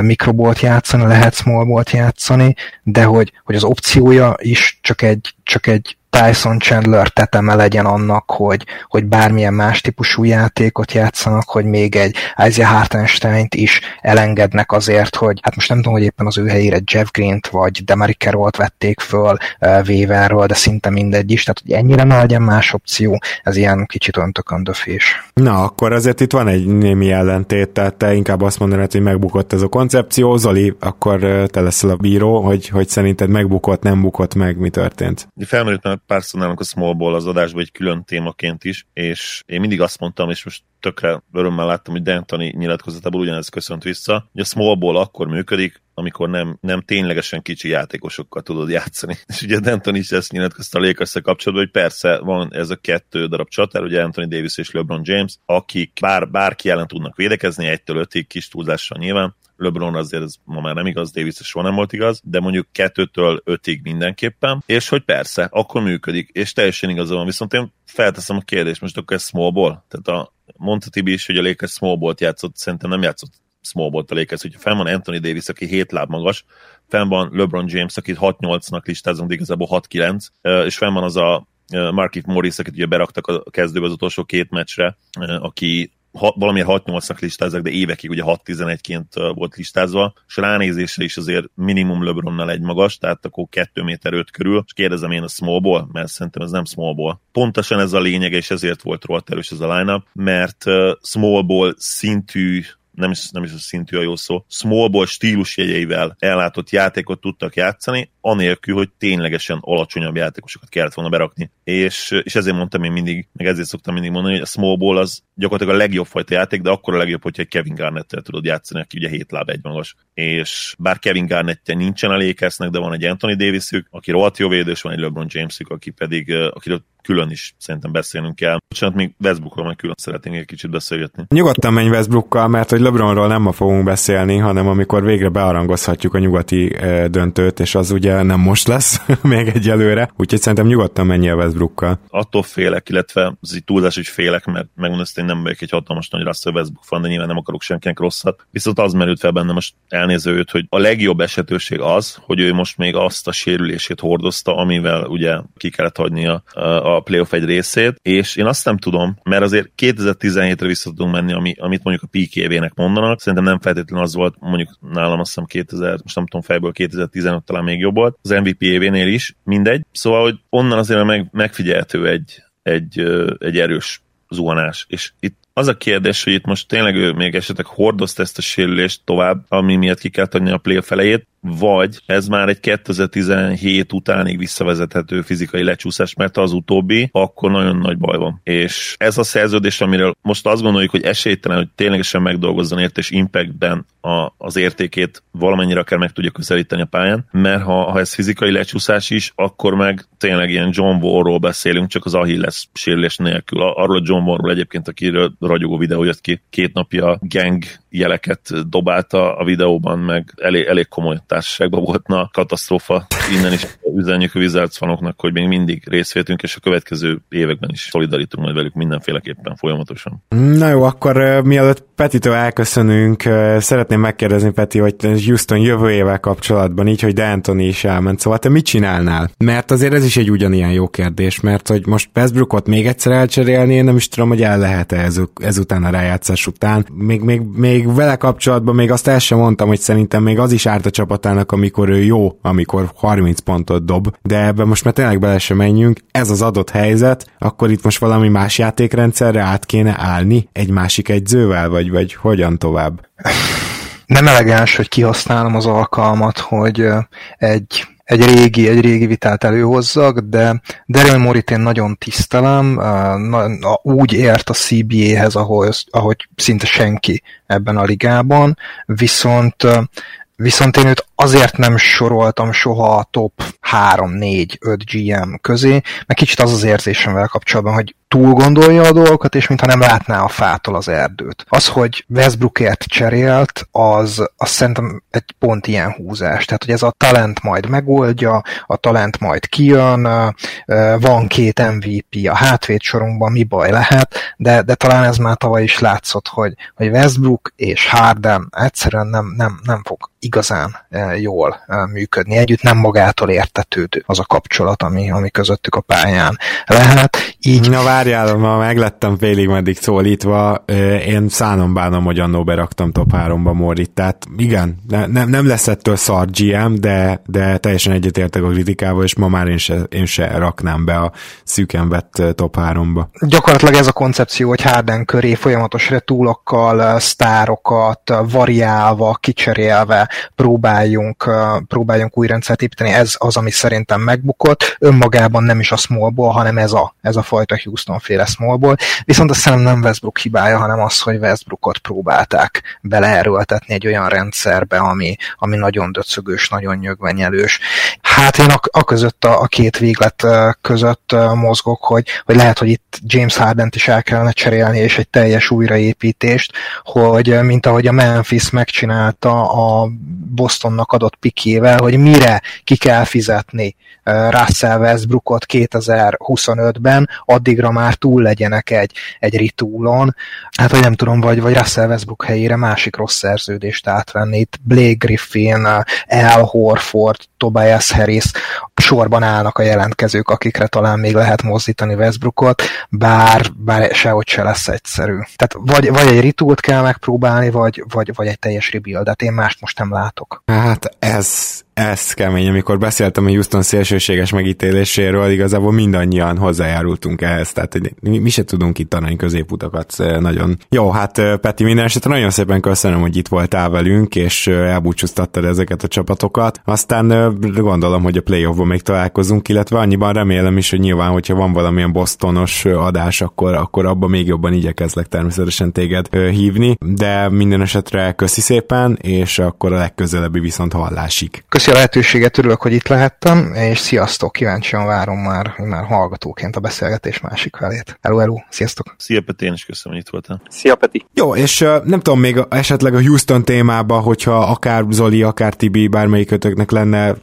mikrobolt játszani, lehet smallbolt játszani, de hogy, hogy az opciója is csak egy, csak egy Tyson Chandler teteme legyen annak, hogy, hogy bármilyen más típusú játékot játszanak, hogy még egy Isaiah hartenstein is elengednek azért, hogy hát most nem tudom, hogy éppen az ő helyére Jeff Green-t vagy Demary Carroll-t vették föl uh, Weaverről, de szinte mindegy is, tehát hogy ennyire ne legyen más opció, ez ilyen kicsit öntököndöfés.
Na, akkor azért itt van egy némi ellentét, tehát te inkább azt mondanád, hogy megbukott ez a koncepció. Zoli, akkor te leszel a bíró, hogy, hogy szerinted megbukott, nem bukott meg, mi történt?
Felmerült párszor nálunk a Smallból az adásban egy külön témaként is, és én mindig azt mondtam, és most tökre örömmel láttam, hogy D'Antoni nyilatkozatából ugyanez köszönt vissza, hogy a Smallból akkor működik, amikor nem, nem ténylegesen kicsi játékosokkal tudod játszani. És ugye D'Antoni is ezt nyilatkozta a lakers kapcsolatban, hogy persze van ez a kettő darab csatár, ugye Anthony Davis és LeBron James, akik bár, bárki ellen tudnak védekezni, egytől ötig kis túlzással nyilván, LeBron azért ez ma már nem igaz, Davis is soha nem volt igaz, de mondjuk kettőtől ötig mindenképpen, és hogy persze, akkor működik, és teljesen igaza van, viszont én felteszem a kérdést, most akkor ez small ball? Tehát a, mondta Tibi is, hogy a Lakers small ball játszott, szerintem nem játszott small ball a Lakers, hogyha fenn van Anthony Davis, aki 7 láb magas, fenn van LeBron James, akit 6-8-nak listázunk, de igazából 6-9, és fenn van az a Markif Morris, akit ugye beraktak a kezdőbe az utolsó két meccsre, aki ha, valamiért 6-8-nak listázzák, de évekig ugye 6-11-ként volt listázva, és ránézésre is azért minimum LeBronnal egy magas, tehát akkor 2 méter 5 körül, és kérdezem én a smallból, mert szerintem ez nem smallból. Pontosan ez a lényeg, és ezért volt rohadt erős ez a lineup, mert smallból szintű nem is, nem is a szintű a jó szó, smallból stílusjegyeivel ellátott játékot tudtak játszani, anélkül, hogy ténylegesen alacsonyabb játékosokat kellett volna berakni. És, és ezért mondtam én mindig, meg ezért szoktam mindig mondani, hogy a small ball az gyakorlatilag a legjobb fajta játék, de akkor a legjobb, hogyha egy Kevin garnett tudod játszani, aki ugye hét láb egy magas. És bár Kevin Garnettje nincsen a Lakersnek, de van egy Anthony Davisük, aki rohadt jó védős, van egy LeBron Jamesük, aki pedig, akiről külön is szerintem beszélnünk kell. Bocsánat, még Westbrookról meg külön szeretnénk egy kicsit beszélgetni.
Nyugodtan menj Westbrookkal, mert hogy LeBronról nem ma fogunk beszélni, hanem amikor végre bearangozhatjuk a nyugati döntőt, és az ugye nem most lesz, még egyelőre, úgyhogy szerintem nyugodtan menjél Westbrookkal.
Attól félek, illetve az így túlzás, hogy félek, mert megmondom, hogy nem vagyok egy hatalmas nagy Russell Westbrook fan, de nyilván nem akarok senkinek rosszat. Viszont az merült fel bennem most elnéző őt, hogy a legjobb esetőség az, hogy ő most még azt a sérülését hordozta, amivel ugye ki kellett hagyni a, a playoff egy részét, és én azt nem tudom, mert azért 2017-re vissza tudunk menni, ami, amit mondjuk a PKV-nek mondanak, szerintem nem feltétlenül az volt, mondjuk nálam azt hiszem 2000, most nem tudom fejből 2015 talán még jobb volt, az MVP événél is, mindegy. Szóval, hogy onnan azért meg, megfigyelhető egy, egy, egy erős zuhanás. És itt az a kérdés, hogy itt most tényleg ő még esetleg hordozta ezt a sérülést tovább, ami miatt ki kell adni a play felejét, vagy ez már egy 2017 utánig visszavezethető fizikai lecsúszás, mert az utóbbi, akkor nagyon nagy baj van. És ez a szerződés, amiről most azt gondoljuk, hogy esélytelen, hogy ténylegesen megdolgozzon érte, és impactben a, az értékét valamennyire akár meg tudja közelíteni a pályán, mert ha, ha ez fizikai lecsúszás is, akkor meg tényleg ilyen John Wallról beszélünk, csak az Achilles sérülés nélkül. Arról a John Wallról egyébként, akiről ragyogó videó jött ki, két napja gang jeleket dobálta a videóban, meg elég, elég komoly társaságban volt, na katasztrófa. Innen is üzenjük a Wizards fanoknak, hogy még mindig részvétünk, és a következő években is szolidarítunk majd velük mindenféleképpen folyamatosan.
Na jó, akkor uh, mielőtt Petitől elköszönünk, uh, szeretném megkérdezni Peti, hogy Houston jövőjével kapcsolatban, így, hogy D'Antoni is elment, szóval te mit csinálnál? Mert azért ez is egy ugyanilyen jó kérdés, mert hogy most Westbrookot még egyszer elcserélni, én nem is tudom, hogy el lehet-e ez, ezután a rájátszás után. Még, még, még vele kapcsolatban még azt el sem mondtam, hogy szerintem még az is árt a csapatának, amikor ő jó, amikor 30 pontot dob, de ebben most már tényleg bele sem menjünk. Ez az adott helyzet, akkor itt most valami más játékrendszerre át kéne állni egy másik egyzővel, vagy, vagy hogyan tovább?
Nem elegáns, hogy kihasználom az alkalmat, hogy egy egy régi, egy régi vitát előhozzak, de Daryl Morit én nagyon tisztelem, úgy ért a CBA-hez, ahogy, ahogy szinte senki ebben a ligában, viszont Viszont én őt azért nem soroltam soha a top 3-4-5 GM közé, mert kicsit az az érzésem vele kapcsolatban, hogy túl gondolja a dolgokat, és mintha nem látná a fától az erdőt. Az, hogy Westbrookért cserélt, az, az szerintem egy pont ilyen húzás. Tehát, hogy ez a talent majd megoldja, a talent majd kijön, van két MVP a hátvét sorunkban, mi baj lehet, de, de talán ez már tavaly is látszott, hogy, hogy Westbrook és Harden egyszerűen nem, nem, nem fog igazán jól működni együtt, nem magától értetődő az a kapcsolat, ami, ami közöttük a pályán lehet.
Így... Na várjál, ma meglettem félig meddig szólítva, én szánom bánom, hogy annó beraktam top 3-ba Morit, tehát igen, ne, nem, nem lesz ettől szar GM, de, de teljesen egyetértek a kritikával, és ma már én se, én se raknám be a szűken vett top 3-ba.
Gyakorlatilag ez a koncepció, hogy Harden köré folyamatos retúlokkal, sztárokat variálva, kicserélve próbáljunk, próbáljunk új rendszert építeni, ez az, ami szerintem megbukott, önmagában nem is a smallból, hanem ez a, ez a fajta Houston féle smallból, viszont azt szerintem nem Westbrook hibája, hanem az, hogy Westbrookot próbálták beleerőltetni egy olyan rendszerbe, ami, ami nagyon döcögős, nagyon nyögvenyelős. Hát én a, a között, a, a két véglet között mozgok, hogy, hogy lehet, hogy itt James Harden-t is el kellene cserélni, és egy teljes újraépítést, hogy mint ahogy a Memphis megcsinálta a Bostonnak adott pikével, hogy mire ki kell fizetni Russell Westbrookot 2025-ben, addigra már túl legyenek egy, egy ritúlon. Hát, vagy nem tudom, vagy, vagy Russell Westbrook helyére másik rossz szerződést átvenni. Itt Blake Griffin, Al Horford, Tobias Harris sorban állnak a jelentkezők, akikre talán még lehet mozdítani Westbrookot, bár, bár sehogy se lesz egyszerű. Tehát vagy, vagy egy ritult kell megpróbálni, vagy, vagy, vagy egy teljes rebuildet. Én mást most nem látok.
Hát ez, ez kemény, amikor beszéltem a Houston szélsőséges megítéléséről, igazából mindannyian hozzájárultunk ehhez, tehát mi, mi se tudunk itt tanulni középutakat nagyon. Jó, hát Peti, minden esetre nagyon szépen köszönöm, hogy itt voltál velünk, és elbúcsúztattad ezeket a csapatokat. Aztán gondolom, hogy a playoffban még találkozunk, illetve annyiban remélem is, hogy nyilván, hogyha van valamilyen bostonos adás, akkor, akkor abban még jobban igyekezlek természetesen téged hívni, de minden esetre köszi szépen, és akkor a legközelebbi viszont hallásig.
Köszi a lehetőséget, örülök, hogy itt lehettem, és sziasztok, kíváncsian várom már, már hallgatóként a beszélgetés másik felét. Hello, hello, sziasztok!
Szia Peti, én is köszönöm, hogy itt voltál.
Szia Peti!
Jó, és nem tudom, még esetleg a Houston témába, hogyha akár Zoli, akár Tibi, bármelyikötöknek lenne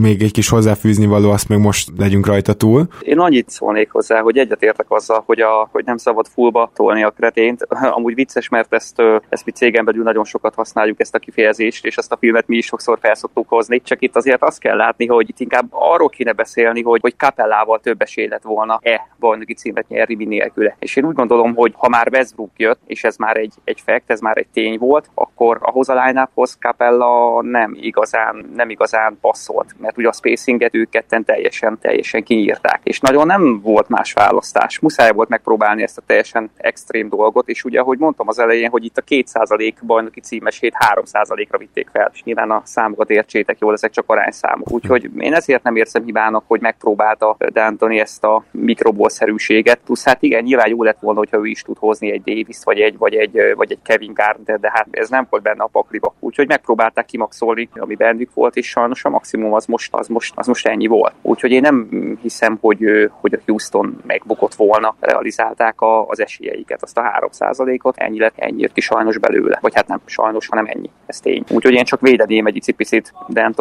még egy kis hozzáfűzni való, azt még most legyünk rajta túl.
Én annyit szólnék hozzá, hogy egyetértek azzal, hogy, a, hogy nem szabad fullba tolni a kretént. Amúgy vicces, mert ezt, ezt mi cégen belül nagyon sokat használjuk ezt a kifejezést, és ezt a filmet mi is sokszor felszoktuk hozni Csak itt azért azt kell látni, hogy itt inkább arról kéne beszélni, hogy, hogy Capellával több esély lett volna-e bajnoki címet nyerni, nélküle. És én úgy gondolom, hogy ha már Westbrook jött, és ez már egy, egy fact, ez már egy tény volt, akkor ahhoz a line Capella nem igazán, nem igazán passzolt, mert ugye a spacinget ők ketten teljesen, teljesen kinyírták. És nagyon nem volt más választás. Muszáj volt megpróbálni ezt a teljesen extrém dolgot, és ugye, ahogy mondtam az elején, hogy itt a 2% bajnoki címesét 3%-ra vitték fel, és nyilván a számokat értsétek jól, ezek csak arányszámok. Úgyhogy én ezért nem érzem hibának, hogy megpróbálta D'Antoni ezt a mikrobolszerűséget. Plusz hát igen, nyilván jó lett volna, hogyha ő is tud hozni egy Davis vagy egy, vagy egy, vagy egy Kevin Garnett, de hát ez nem volt benne a pakliba. Úgyhogy megpróbálták kimaxolni, ami bennük volt, és sajnos a maximum az most, az most, az most ennyi volt. Úgyhogy én nem hiszem, hogy, hogy a Houston megbukott volna, realizálták a, az esélyeiket, azt a 3%-ot, ennyi lett, ennyi jött ki sajnos belőle. Vagy hát nem sajnos, hanem ennyi. Ez tény. Úgyhogy én csak védeném egy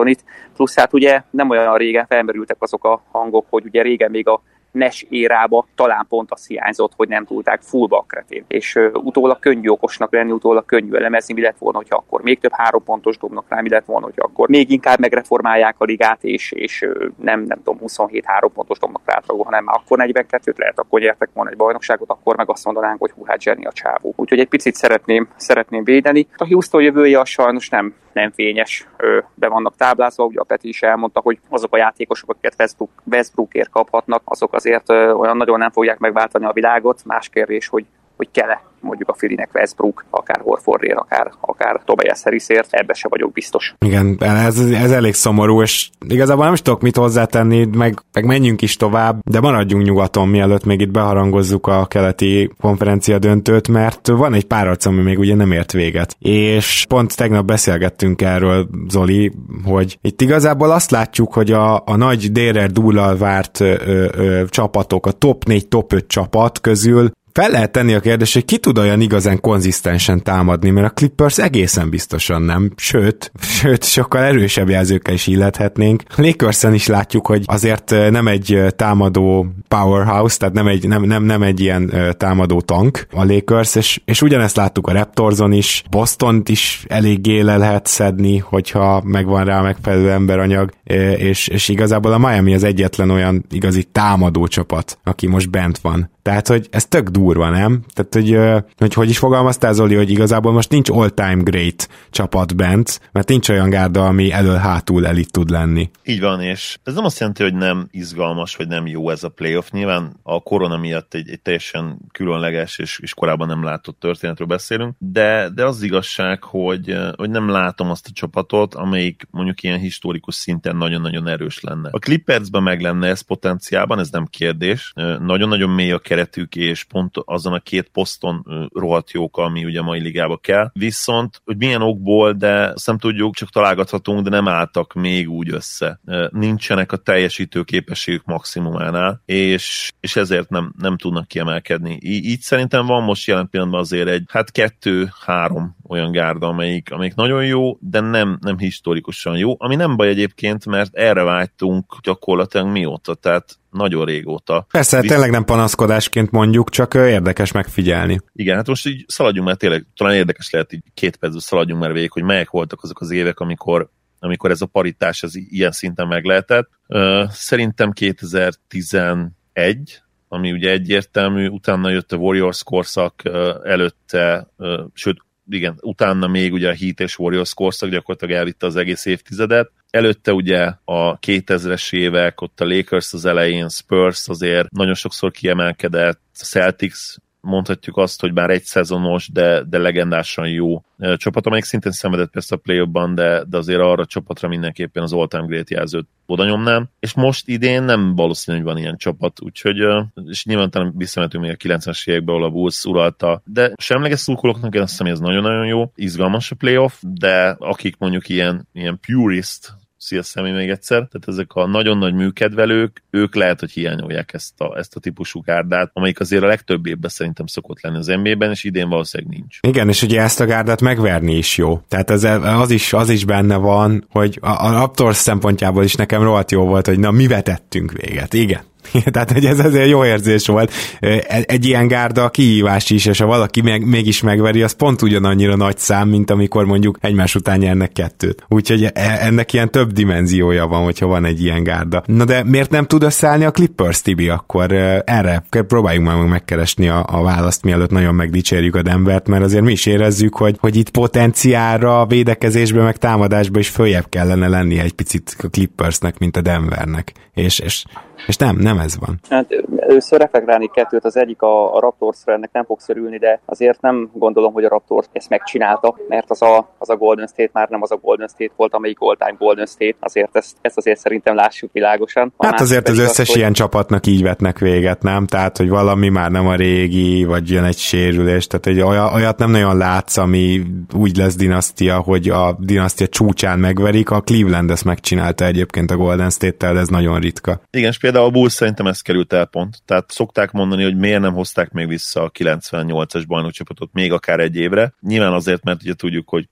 icipicit D'Antonit. Plusz hát ugye nem olyan régen felmerültek azok a hangok, hogy ugye régen még a NES érába talán pont az hiányzott, hogy nem tudták fullback kretén. És uh, utólag könnyű okosnak lenni, utólag könnyű elemezni, mi lett volna, hogyha akkor még több három pontos dobnak rá, mi lett volna, hogyha akkor még inkább megreformálják a ligát, és, és nem, nem tudom, 27 három pontos dobnak rá, hanem már akkor 42-t lehet, akkor nyertek volna egy bajnokságot, akkor meg azt mondanánk, hogy hú, hát zseni a csávó. Úgyhogy egy picit szeretném, szeretném védeni. A Houston jövője a sajnos nem, nem fényes, be vannak táblázva, ugye a Peti is elmondta, hogy azok a játékosok, akiket Westbrook, Westbrookért kaphatnak, azok azért olyan nagyon nem fogják megváltani a világot. Más kérdés, hogy, hogy kell-e mondjuk a Filinek Westbrook, akár Horfordért, akár, akár Tobias Harrisért, ebbe se vagyok biztos.
Igen, ez, ez elég szomorú, és igazából nem is tudok mit hozzátenni, meg, meg menjünk is tovább, de maradjunk nyugaton, mielőtt még itt beharangozzuk a keleti konferencia döntőt, mert van egy pár arc, ami még ugye nem ért véget. És pont tegnap beszélgettünk erről, Zoli, hogy itt igazából azt látjuk, hogy a, a nagy Dérer dúlal várt ö, ö, csapatok, a top 4, top 5 csapat közül fel lehet tenni a kérdést, hogy ki tud olyan igazán konzisztensen támadni, mert a Clippers egészen biztosan nem, sőt, sőt, sokkal erősebb jelzőkkel is illethetnénk. lakers is látjuk, hogy azért nem egy támadó powerhouse, tehát nem egy, nem, nem, nem egy ilyen támadó tank a Lakers, és, és ugyanezt láttuk a Raptorson is, boston is eléggé le lehet szedni, hogyha megvan rá megfelelő emberanyag, és, és igazából a Miami az egyetlen olyan igazi támadó csapat, aki most bent van. Tehát, hogy ez tök durva, nem? Tehát, hogy, hogy hogy is fogalmaztál, Zoli, hogy igazából most nincs all-time great csapat bent, mert nincs olyan gárda, ami elől-hátul elit tud lenni.
Így van, és ez nem azt jelenti, hogy nem izgalmas, vagy nem jó ez a playoff. Nyilván a korona miatt egy, egy teljesen különleges és, és korábban nem látott történetről beszélünk, de, de az igazság, hogy, hogy nem látom azt a csapatot, amelyik mondjuk ilyen historikus szinten nagyon-nagyon erős lenne. A Clippersben meg lenne ez potenciálban, ez nem kérdés. Nagyon-nagyon mély a keretük, és pont azon a két poszton rohadt jók, ami ugye a mai ligába kell. Viszont, hogy milyen okból, de azt nem tudjuk, csak találgathatunk, de nem álltak még úgy össze. Nincsenek a teljesítő képességük maximumánál, és, és ezért nem, nem tudnak kiemelkedni. Í- így szerintem van most jelen pillanatban azért egy, hát kettő-három olyan gárda, amelyik, amelyik nagyon jó, de nem, nem historikusan jó, ami nem baj egyébként, mert erre vágytunk gyakorlatilag mióta, tehát nagyon régóta.
Persze, Visz... tényleg nem panaszkodásként mondjuk, csak érdekes megfigyelni.
Igen, hát most így szaladjunk, mert tényleg talán érdekes lehet így két percben szaladjunk már végig, hogy melyek voltak azok az évek, amikor amikor ez a paritás az ilyen szinten meg lehetett. Szerintem 2011, ami ugye egyértelmű, utána jött a Warriors korszak, előtte, sőt, igen, utána még ugye a Heat és Warriors korszak gyakorlatilag elvitte az egész évtizedet. Előtte ugye a 2000-es évek, ott a Lakers az elején, Spurs azért nagyon sokszor kiemelkedett, Celtics mondhatjuk azt, hogy bár egy szezonos, de, de legendásan jó csapat, amelyik szintén szenvedett persze a play de, de azért arra a csapatra mindenképpen az all-time great jelzőt oda nyomnám, és most idén nem valószínű, hogy van ilyen csapat, úgyhogy, és nyilván talán visszamentünk még a 90-es évekbe, ahol a Bulls uralta, de semleges szurkolóknak én azt hiszem, ez nagyon-nagyon jó, izgalmas a playoff, de akik mondjuk ilyen, ilyen purist szia személy még egyszer, tehát ezek a nagyon nagy műkedvelők, ők lehet, hogy hiányolják ezt a, ezt a típusú gárdát, amelyik azért a legtöbb évben szerintem szokott lenni az NBA-ben, és idén valószínűleg nincs.
Igen, és ugye ezt a gárdát megverni is jó. Tehát ez, az, is, az is benne van, hogy a, a Raptors szempontjából is nekem rohadt jó volt, hogy na mi vetettünk véget. Igen, Tehát, hogy ez azért jó érzés volt. Egy ilyen gárda a kihívás is, és ha valaki meg, mégis megveri, az pont ugyanannyira nagy szám, mint amikor mondjuk egymás után nyernek kettőt. Úgyhogy e, ennek ilyen több dimenziója van, hogyha van egy ilyen gárda. Na de miért nem tud összeállni a Clippers, Tibi? Akkor erre próbáljunk már megkeresni a, a választ, mielőtt nagyon megdicsérjük a Denvert, mert azért mi is érezzük, hogy, hogy itt potenciálra, védekezésben, meg támadásban is följebb kellene lenni egy picit a Clippersnek, mint a Denvernek. És, és és nem, nem ez van.
Hát először reflektálni kettőt, az egyik a, a raptors ennek nem fog szörülni, de azért nem gondolom, hogy a Raptors ezt megcsinálta, mert az a, az a Golden State már nem az a Golden State volt, amelyik all-time Golden State, azért ezt, ezt azért szerintem lássuk világosan.
A hát azért az összes az, ilyen hogy... csapatnak így vetnek véget, nem? Tehát, hogy valami már nem a régi, vagy jön egy sérülés, tehát egy olyat, nem nagyon látsz, ami úgy lesz dinasztia, hogy a dinasztia csúcsán megverik, a Cleveland ezt megcsinálta egyébként a Golden State-tel, de ez nagyon ritka.
Igen, például a Bulls szerintem ez került el pont. Tehát szokták mondani, hogy miért nem hozták még vissza a 98-as bajnokcsapatot még akár egy évre. Nyilván azért, mert ugye tudjuk, hogy,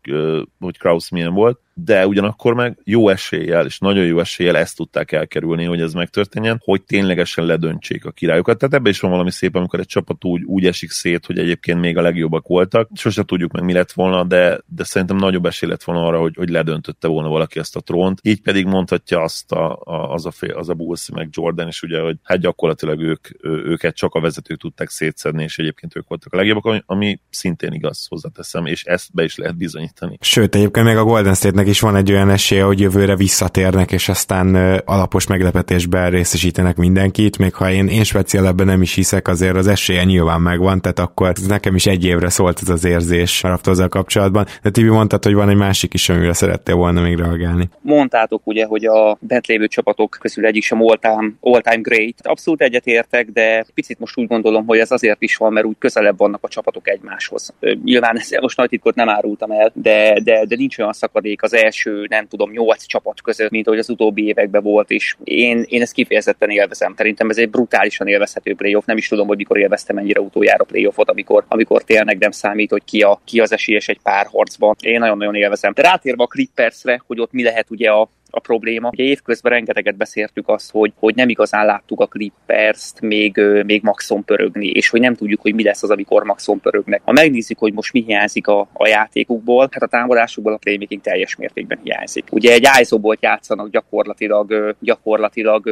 hogy Kraus milyen volt, de ugyanakkor meg jó eséllyel, és nagyon jó eséllyel ezt tudták elkerülni, hogy ez megtörténjen, hogy ténylegesen ledöntsék a királyokat. Tehát ebbe is van valami szép, amikor egy csapat úgy, úgy esik szét, hogy egyébként még a legjobbak voltak. Sose tudjuk meg, mi lett volna, de, de szerintem nagyobb esély lett volna arra, hogy, hogy ledöntötte volna valaki ezt a trónt. Így pedig mondhatja azt a, a, az, a fél, az a Bulls meg Jordan is, ugye, hogy hát gyakorlatilag ők, őket csak a vezetők tudták szétszedni, és egyébként ők voltak a legjobbak, ami, ami szintén igaz, hozzáteszem, és ezt be is lehet bizonyítani.
Sőt, egyébként meg a Golden State is van egy olyan esélye, hogy jövőre visszatérnek, és aztán alapos meglepetésben részesítenek mindenkit, még ha én, én speciál ebben nem is hiszek, azért az esélye nyilván megvan, tehát akkor nekem is egy évre szólt ez az érzés a Raptorzal kapcsolatban. De Tibi mondtad, hogy van egy másik is, amire szerettél volna még reagálni.
Mondtátok ugye, hogy a bent lévő csapatok közül egyik sem all-time, all-time great. Abszolút egyetértek, de picit most úgy gondolom, hogy ez azért is van, mert úgy közelebb vannak a csapatok egymáshoz. Nyilván ezzel most nagy titkot nem árultam el, de, de, de nincs olyan szakadék az első nem tudom, nyolc csapat között, mint ahogy az utóbbi években volt, és én, én ezt kifejezetten élvezem. Szerintem ez egy brutálisan élvezhető playoff, nem is tudom, hogy mikor élveztem ennyire utoljára playoffot, amikor, amikor tényleg nem számít, hogy ki, a, ki az esélyes egy párharcban. Én nagyon-nagyon élvezem. De rátérve a Clippersre, hogy ott mi lehet ugye a, a probléma. Ugye évközben rengeteget beszéltük azt, hogy, hogy nem igazán láttuk a Clippers-t még, még maxon pörögni, és hogy nem tudjuk, hogy mi lesz az, amikor maxon pörögnek. Ha megnézzük, hogy most mi hiányzik a, a játékukból, hát a támadásukból a playmaking teljes mértékben hiányzik. Ugye egy ISO-ból játszanak gyakorlatilag, gyakorlatilag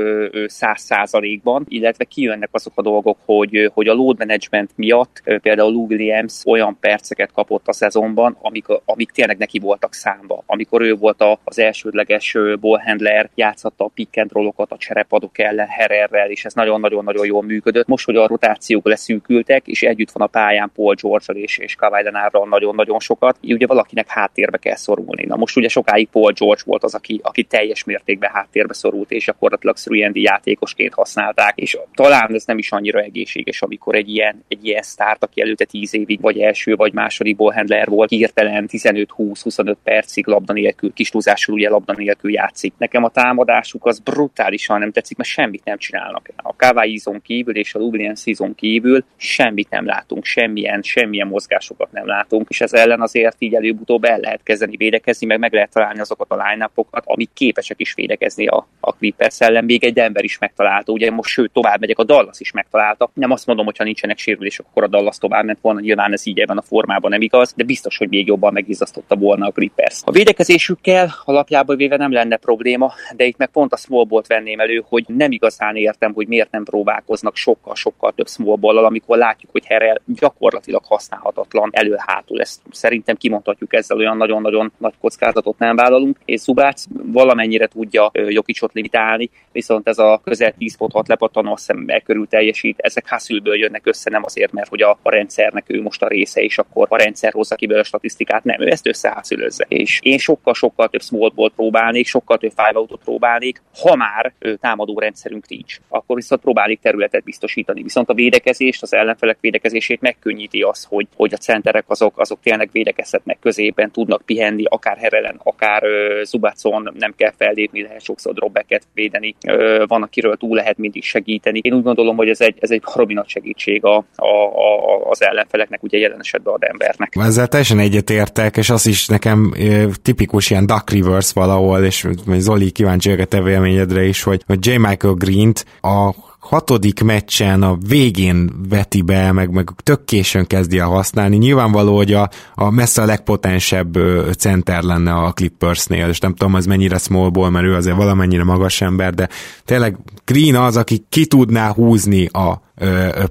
száz százalékban, illetve kijönnek azok a dolgok, hogy, hogy a load management miatt például Lou Williams olyan perceket kapott a szezonban, amik, amik tényleg neki voltak számba. Amikor ő volt az elsődleges ballhandler játszatta a pick and rollokat a cserepadok ellen Herrerrel, és ez nagyon-nagyon-nagyon jól működött. Most, hogy a rotációk leszűkültek, és együtt van a pályán Paul george és, és Kawhi nagyon-nagyon sokat, így ugye valakinek háttérbe kell szorulni. Na most ugye sokáig Paul George volt az, aki, aki teljes mértékben háttérbe szorult, és gyakorlatilag 3 játékosként használták, és talán ez nem is annyira egészséges, amikor egy ilyen, egy ilyen sztárt, aki előtte 10 évig vagy első vagy második ballhandler volt, hirtelen 15-20-25 percig labda nélkül, kis túlzásul ugye labda nélkül játszik. Nekem a támadásuk az brutálisan nem tetszik, mert semmit nem csinálnak. A Kawai kívül és a Lublin szezon kívül semmit nem látunk, semmilyen, semmilyen mozgásokat nem látunk, és ez ellen azért így előbb-utóbb el lehet kezdeni védekezni, meg meg lehet találni azokat a line amik képesek is védekezni a, a Clippers ellen. Még egy ember is megtalálta, ugye most sőt tovább megyek, a Dallas is megtalálta. Nem azt mondom, hogy ha nincsenek sérülések, akkor a Dallas tovább ment volna, nyilván ez így ebben a formában nem igaz, de biztos, hogy még jobban megizasztotta volna a Clippers. A védekezésükkel alapjából véve nem lenne probléma, de itt meg pont a small ball venném elő, hogy nem igazán értem, hogy miért nem próbálkoznak sokkal-sokkal több small ball amikor látjuk, hogy Herrel gyakorlatilag használhatatlan elő-hátul. Ezt szerintem kimondhatjuk ezzel olyan nagyon-nagyon nagy kockázatot nem vállalunk, és Zubác valamennyire tudja Jokicsot limitálni, viszont ez a közel 10 pont 6 lepattanó azt hiszem körül teljesít, ezek Hasülből jönnek össze, nem azért, mert hogy a, a rendszernek ő most a része, és akkor a rendszer hozza ki a statisztikát, nem, ő ezt összeházülözze. És én sokkal-sokkal több small próbálnék, sokkal több five próbálnék, ha már támadó rendszerünk nincs. Akkor viszont próbálnék területet biztosítani. Viszont a védekezést, az ellenfelek védekezését megkönnyíti az, hogy, hogy a centerek azok, azok tényleg védekezhetnek középen, tudnak pihenni, akár Herelen, akár uh, Zubacon, nem kell fellépni, lehet sokszor drobbeket védeni, uh, van, akiről túl lehet mindig segíteni. Én úgy gondolom, hogy ez egy, ez egy baromi nagy segítség a, a, a, az ellenfeleknek, ugye jelen esetben a Denvernek.
Ezzel teljesen egyetértek, és az is nekem tipikus ilyen duck reverse valahol, és Zoli kíváncsi a te véleményedre is, hogy, hogy J. Michael Green-t a hatodik meccsen a végén veti be, meg, meg tök későn kezdi el használni. Nyilvánvaló, hogy a, a messze a legpotensebb center lenne a Clippersnél, és nem tudom, az mennyire smallból, mert ő azért valamennyire magas ember, de tényleg Green az, aki ki tudná húzni a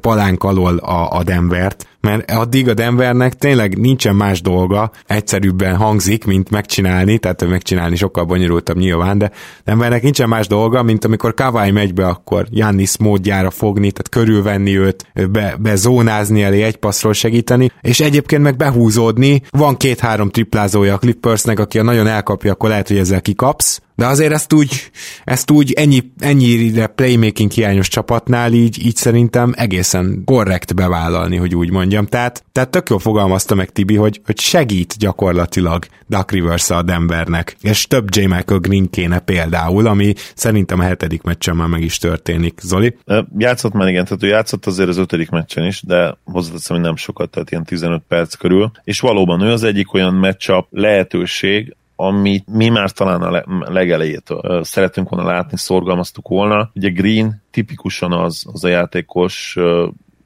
palánk alól a, a Denvert, mert addig a Denvernek tényleg nincsen más dolga, egyszerűbben hangzik, mint megcsinálni, tehát megcsinálni sokkal bonyolultabb nyilván, de Denvernek nincsen más dolga, mint amikor Kawai megy be, akkor Jannis módjára fogni, tehát körülvenni őt, be, bezónázni elé, egy passzról segíteni, és egyébként meg behúzódni, van két-három triplázója a Clippersnek, aki a nagyon elkapja, akkor lehet, hogy ezzel kikapsz, de azért ezt úgy, ezt úgy ennyi, ennyire playmaking hiányos csapatnál így, így szerintem egészen korrekt bevállalni, hogy úgy mondjam. Tehát, tehát tök jól fogalmazta meg Tibi, hogy, hogy segít gyakorlatilag Duck Rivers a Denvernek, és több J. Michael Green kéne például, ami szerintem a hetedik meccsen már meg is történik. Zoli?
Játszott már igen, tehát ő játszott azért az ötödik meccsen is, de hozzáteszem, hogy nem sokat, tehát ilyen 15 perc körül, és valóban ő az egyik olyan matchup lehetőség, amit mi már talán a legelejétől szeretünk volna látni, szorgalmaztuk volna. Ugye Green tipikusan az, az a játékos,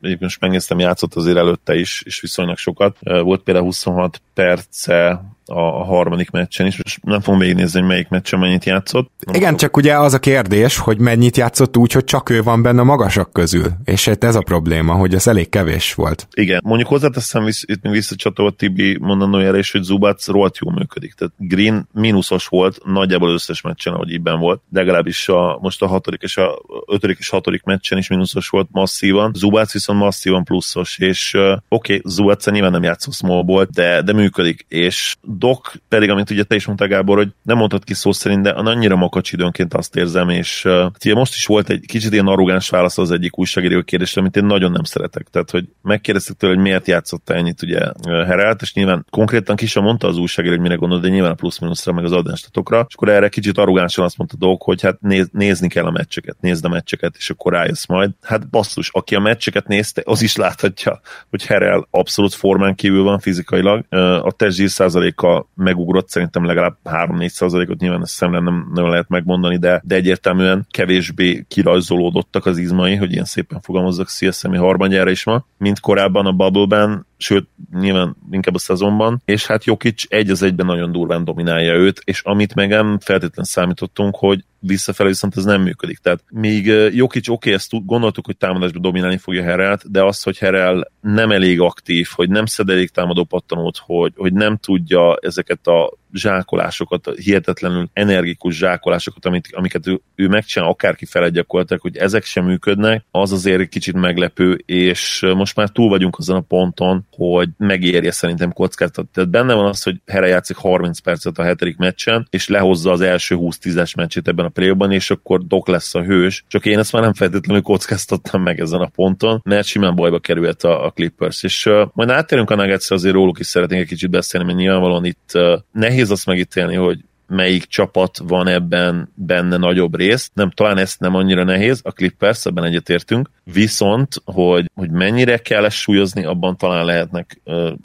egyébként most megnéztem, játszott azért előtte is, és viszonylag sokat. Volt például 26 perce a harmadik meccsen is, és nem fogom végignézni, hogy melyik meccsen mennyit játszott.
Nem Igen, fog... csak ugye az a kérdés, hogy mennyit játszott úgy, hogy csak ő van benne a magasak közül, és ez a probléma, hogy ez elég kevés volt.
Igen, mondjuk hozzáteszem visz, itt még visszacsatolva Tibi mondanójára is, hogy Zubac rohadt jól működik. Tehát Green mínuszos volt nagyjából összes meccsen, ahogy íbben volt, de legalábbis a, most a hatodik és a ötödik és hatodik meccsen is mínuszos volt masszívan. Zubac viszont masszívan pluszos, és uh, oké, okay, Zubac nyilván nem játszott smallból, de, de működik, és Dok pedig, amit ugye te is mondtál, Gábor, hogy nem mondtad ki szó szerint, de annyira makacs időnként azt érzem, és uh, ugye most is volt egy kicsit ilyen arrogáns válasz az egyik újságíró kérdésre, amit én nagyon nem szeretek. Tehát, hogy megkérdeztek tőle, hogy miért játszotta ennyit ugye Herát, és nyilván konkrétan ki sem mondta az újságíró, hogy mire gondol, de nyilván a plusz-minuszra, meg az adástatokra, és akkor erre kicsit arrogánsan azt mondta Doc, hogy hát néz, nézni kell a meccseket, nézd a meccseket, és akkor rájössz majd. Hát basszus, aki a meccseket nézte, az is láthatja, hogy Herel abszolút formán kívül van fizikailag, a test százalék a megugrott, szerintem legalább 3-4 százalékot nyilván ezt szemre nem, nem lehet megmondani, de, de egyértelműen kevésbé kirajzolódottak az izmai, hogy ilyen szépen fogalmazzak CSM-i harmadjára is ma, mint korábban a bubble sőt, nyilván inkább a szezonban, és hát Jokic egy az egyben nagyon durván dominálja őt, és amit meg nem feltétlen számítottunk, hogy visszafelé viszont ez nem működik. Tehát még Jokic oké, okay, ezt gondoltuk, hogy támadásban dominálni fogja Herelt, de az, hogy Herel nem elég aktív, hogy nem szed elég támadó pattanót, hogy, hogy nem tudja ezeket a zsákolásokat, hihetetlenül energikus zsákolásokat, amit, amiket ő, ő megcsinál, akárki feled gyakorlatilag, hogy ezek sem működnek, az azért egy kicsit meglepő, és most már túl vagyunk azon a ponton, hogy megérje szerintem kockáztat. Tehát benne van az, hogy Here játszik 30 percet a hetedik meccsen, és lehozza az első 20-10-es meccsét ebben a play és akkor Dok lesz a hős. Csak én ezt már nem feltétlenül kockáztattam meg ezen a ponton, mert simán bajba került a, a Clippers. És uh, majd átérünk a nuggets azért róluk is szeretnék egy kicsit beszélni, mert nyilvánvalóan itt uh, nehéz azt megítélni, hogy melyik csapat van ebben benne nagyobb rész. Nem, talán ezt nem annyira nehéz, a Clippers, ebben egyetértünk, viszont, hogy, hogy mennyire kell ezt súlyozni, abban talán lehetnek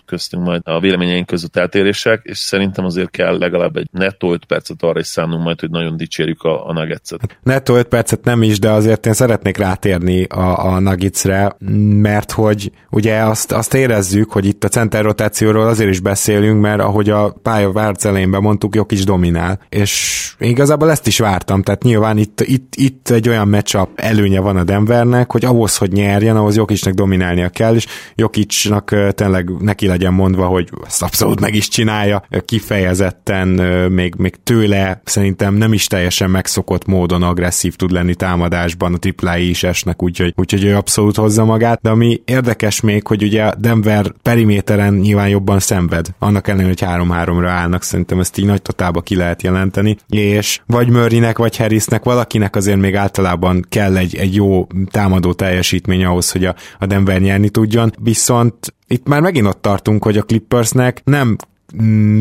köztünk majd a véleményeink között eltérések, és szerintem azért kell legalább egy nettó 5 percet arra is szánunk majd, hogy nagyon dicsérjük a, a Nuggets-et.
Nettó 5 percet nem is, de azért én szeretnék rátérni a, a Nuggetsre, mert hogy ugye azt, azt érezzük, hogy itt a center rotációról azért is beszélünk, mert ahogy a pálya várc elején bemondtuk, jó kis dominál, és igazából ezt is vártam, tehát nyilván itt, itt, itt egy olyan matchup előnye van a Denvernek, hogy ahhoz, hogy nyerjen, ahhoz Jokicnak dominálnia kell, és Jokicnak tényleg neki legyen mondva, hogy ezt abszolút meg is csinálja, kifejezetten még, még tőle szerintem nem is teljesen megszokott módon agresszív tud lenni támadásban, a triplái is esnek, úgyhogy, úgyhogy ő abszolút hozza magát, de ami érdekes még, hogy ugye Denver periméteren nyilván jobban szenved, annak ellenére, hogy 3-3-ra állnak, szerintem ezt így nagy totába ki lehet jelenteni, és vagy Murraynek, vagy Harrisnek valakinek azért még általában kell egy, egy jó támadó teljesítmény ahhoz, hogy a, a Denver nyerni tudjon, viszont itt már megint ott tartunk, hogy a Clippersnek nem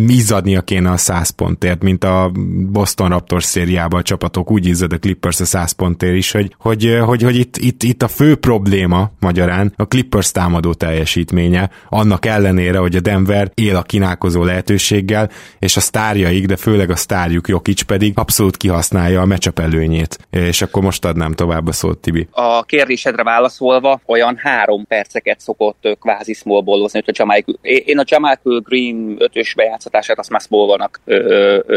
izzadnia kéne a 100 pontért, mint a Boston Raptors szériában a csapatok úgy izzad a Clippers a 100 pontért is, hogy, hogy, hogy, hogy itt, itt, itt a fő probléma magyarán a Clippers támadó teljesítménye, annak ellenére, hogy a Denver él a kínálkozó lehetőséggel, és a sztárjaik, de főleg a sztárjuk Jokic pedig abszolút kihasználja a meccsap előnyét. És akkor most adnám tovább a szót, Tibi.
A kérdésedre válaszolva olyan három perceket szokott kvázi smallballozni, hogy a Jamal, én a Jamal Green ötös bejátszatását azt már smallbalnak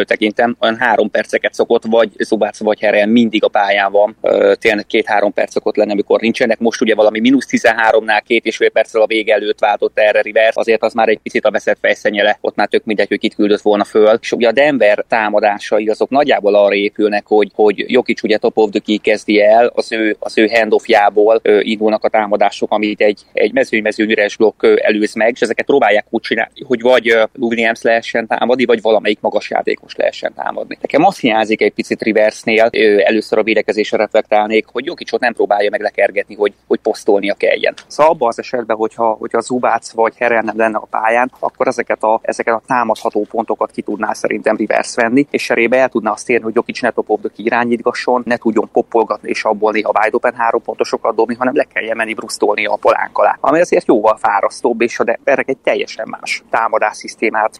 tekintem, olyan három perceket szokott, vagy Zubác, vagy Herel mindig a pályán van, tényleg két-három perc szokott lenni, amikor nincsenek. Most ugye valami mínusz 13-nál két és fél perccel a vége előtt váltott erre Rivers, azért az már egy picit a veszett fejszenyele, ott már tök mindegy, hogy kit küldött volna föl. És ugye a Denver támadásai azok nagyjából arra épülnek, hogy, hogy Jokic ugye top of the key kezdi el, az ő, az ő handoffjából indulnak a támadások, amit egy, egy mezőny-mezőny üres blokk előz meg, és ezeket próbálják úgy csinálni, hogy vagy Williams lehessen támadni, vagy valamelyik magas játékos lehessen támadni. Nekem azt hiányzik egy picit Riversnél, először a védekezésre reflektálnék, hogy Jokicsot nem próbálja meg lekergetni, hogy, hogy posztolnia kelljen. Szóval abban az esetben, hogyha, hogyha Zubác vagy Herel nem lenne a pályán, akkor ezeket a, ezeket a támadható pontokat ki tudná szerintem Rivers venni, és serébe el tudná azt érni, hogy Jokic ne topobdok irányítgasson, ne tudjon poppolgatni és abból néha wide open három pontosokat dobni, hanem le kelljen menni brusztolni a polánk alá. Ami azért jóval fárasztóbb, és a Denvernek egy teljesen más támadás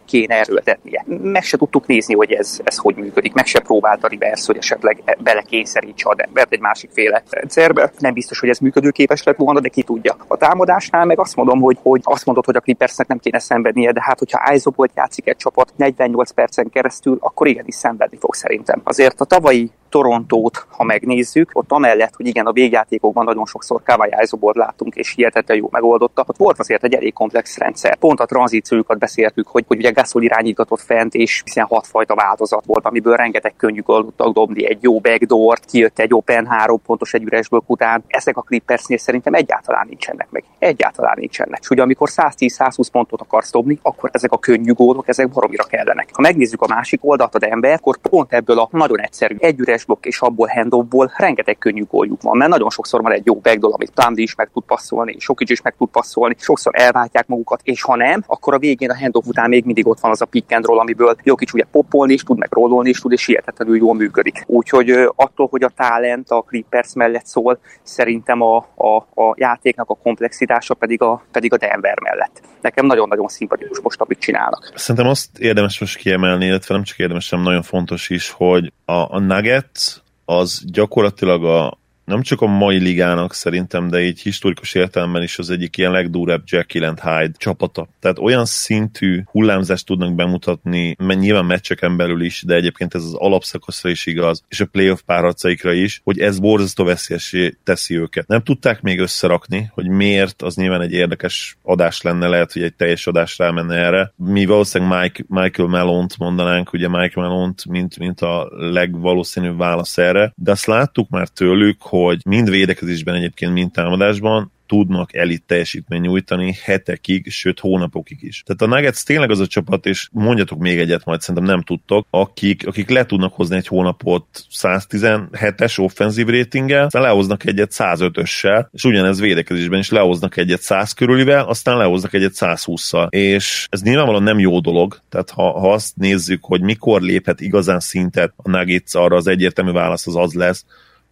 kéne erőltetnie. Meg se tudtuk nézni, hogy ez, ez hogy működik. Meg se próbálta Rivers, hogy esetleg belekényszerítse a Denvert egy másik féle rendszerbe. Nem biztos, hogy ez működőképes lett volna, de ki tudja. A támadásnál meg azt mondom, hogy, hogy azt mondod, hogy a Clippersnek nem kéne szenvednie, de hát, hogyha Aizobolt játszik egy csapat 48 percen keresztül, akkor igenis szenvedni fog szerintem. Azért a tavalyi Torontót, ha megnézzük, ott amellett, hogy igen, a végjátékokban nagyon sokszor Kawai Aizobolt láttunk, és hihetetlen jó megoldotta, ott volt azért egy elég komplex rendszer. Pont a tranzíciójukat beszéltük, hogy, hogy ugye Gasol irányítatott fent, és hiszen hatfajta változat volt, amiből rengeteg könnyű tudtak dobni, egy jó backdoor kijött egy open három pontos egy üres blokk után. Ezek a Clippersnél szerintem egyáltalán nincsenek meg. Egyáltalán nincsenek. És ugye amikor 110-120 pontot akarsz dobni, akkor ezek a könnyű gólok, ezek baromira kellenek. Ha megnézzük a másik oldalt, a Denver, akkor pont ebből a nagyon egyszerű egy üres blokk és abból handoffból rengeteg könnyű góljuk van, mert nagyon sokszor van egy jó backdoor, amit Tandy is meg tud passzolni, Sokic is meg tud passzolni, sokszor elváltják magukat, és ha nem, akkor a végén a handoff után még mindig ott van az a pick and roll, amiből Jokic ugye poppolni is tud, meg rollolni is tud, és hihetetlenül jól működik. Úgyhogy attól, hogy a talent a Clippers mellett szól, szerintem a, a, a játéknak a komplexitása pedig a, pedig a Denver mellett. Nekem nagyon-nagyon szimpatikus most, amit csinálnak.
Szerintem azt érdemes most kiemelni, illetve nem csak érdemes, hanem nagyon fontos is, hogy a, a Nuggets az gyakorlatilag a, nem csak a mai ligának szerintem, de így historikus értelemben is az egyik ilyen legdúrebb Jekyll and Hyde csapata. Tehát olyan szintű hullámzást tudnak bemutatni, mert nyilván meccseken belül is, de egyébként ez az alapszakaszra is igaz, és a playoff párharcaikra is, hogy ez borzasztó veszélyesé teszi őket. Nem tudták még összerakni, hogy miért, az nyilván egy érdekes adás lenne, lehet, hogy egy teljes adás rámenne erre. Mi valószínűleg Mike, Michael Melont mondanánk, ugye Mike Melont, mint, mint a legvalószínűbb válasz erre, de azt láttuk már tőlük, hogy mind védekezésben egyébként, mind támadásban tudnak elit teljesítmény nyújtani hetekig, sőt hónapokig is. Tehát a Nuggets tényleg az a csapat, és mondjatok még egyet, majd szerintem nem tudtok, akik, akik le tudnak hozni egy hónapot 117-es offenzív ratinggel, aztán lehoznak egyet 105-össel, és ugyanez védekezésben is lehoznak egyet 100 körülivel, aztán lehoznak egyet 120-szal. És ez nyilvánvalóan nem jó dolog, tehát ha, ha azt nézzük, hogy mikor léphet igazán szintet a Nuggets, arra az egyértelmű válasz az az lesz,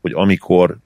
hogy amikor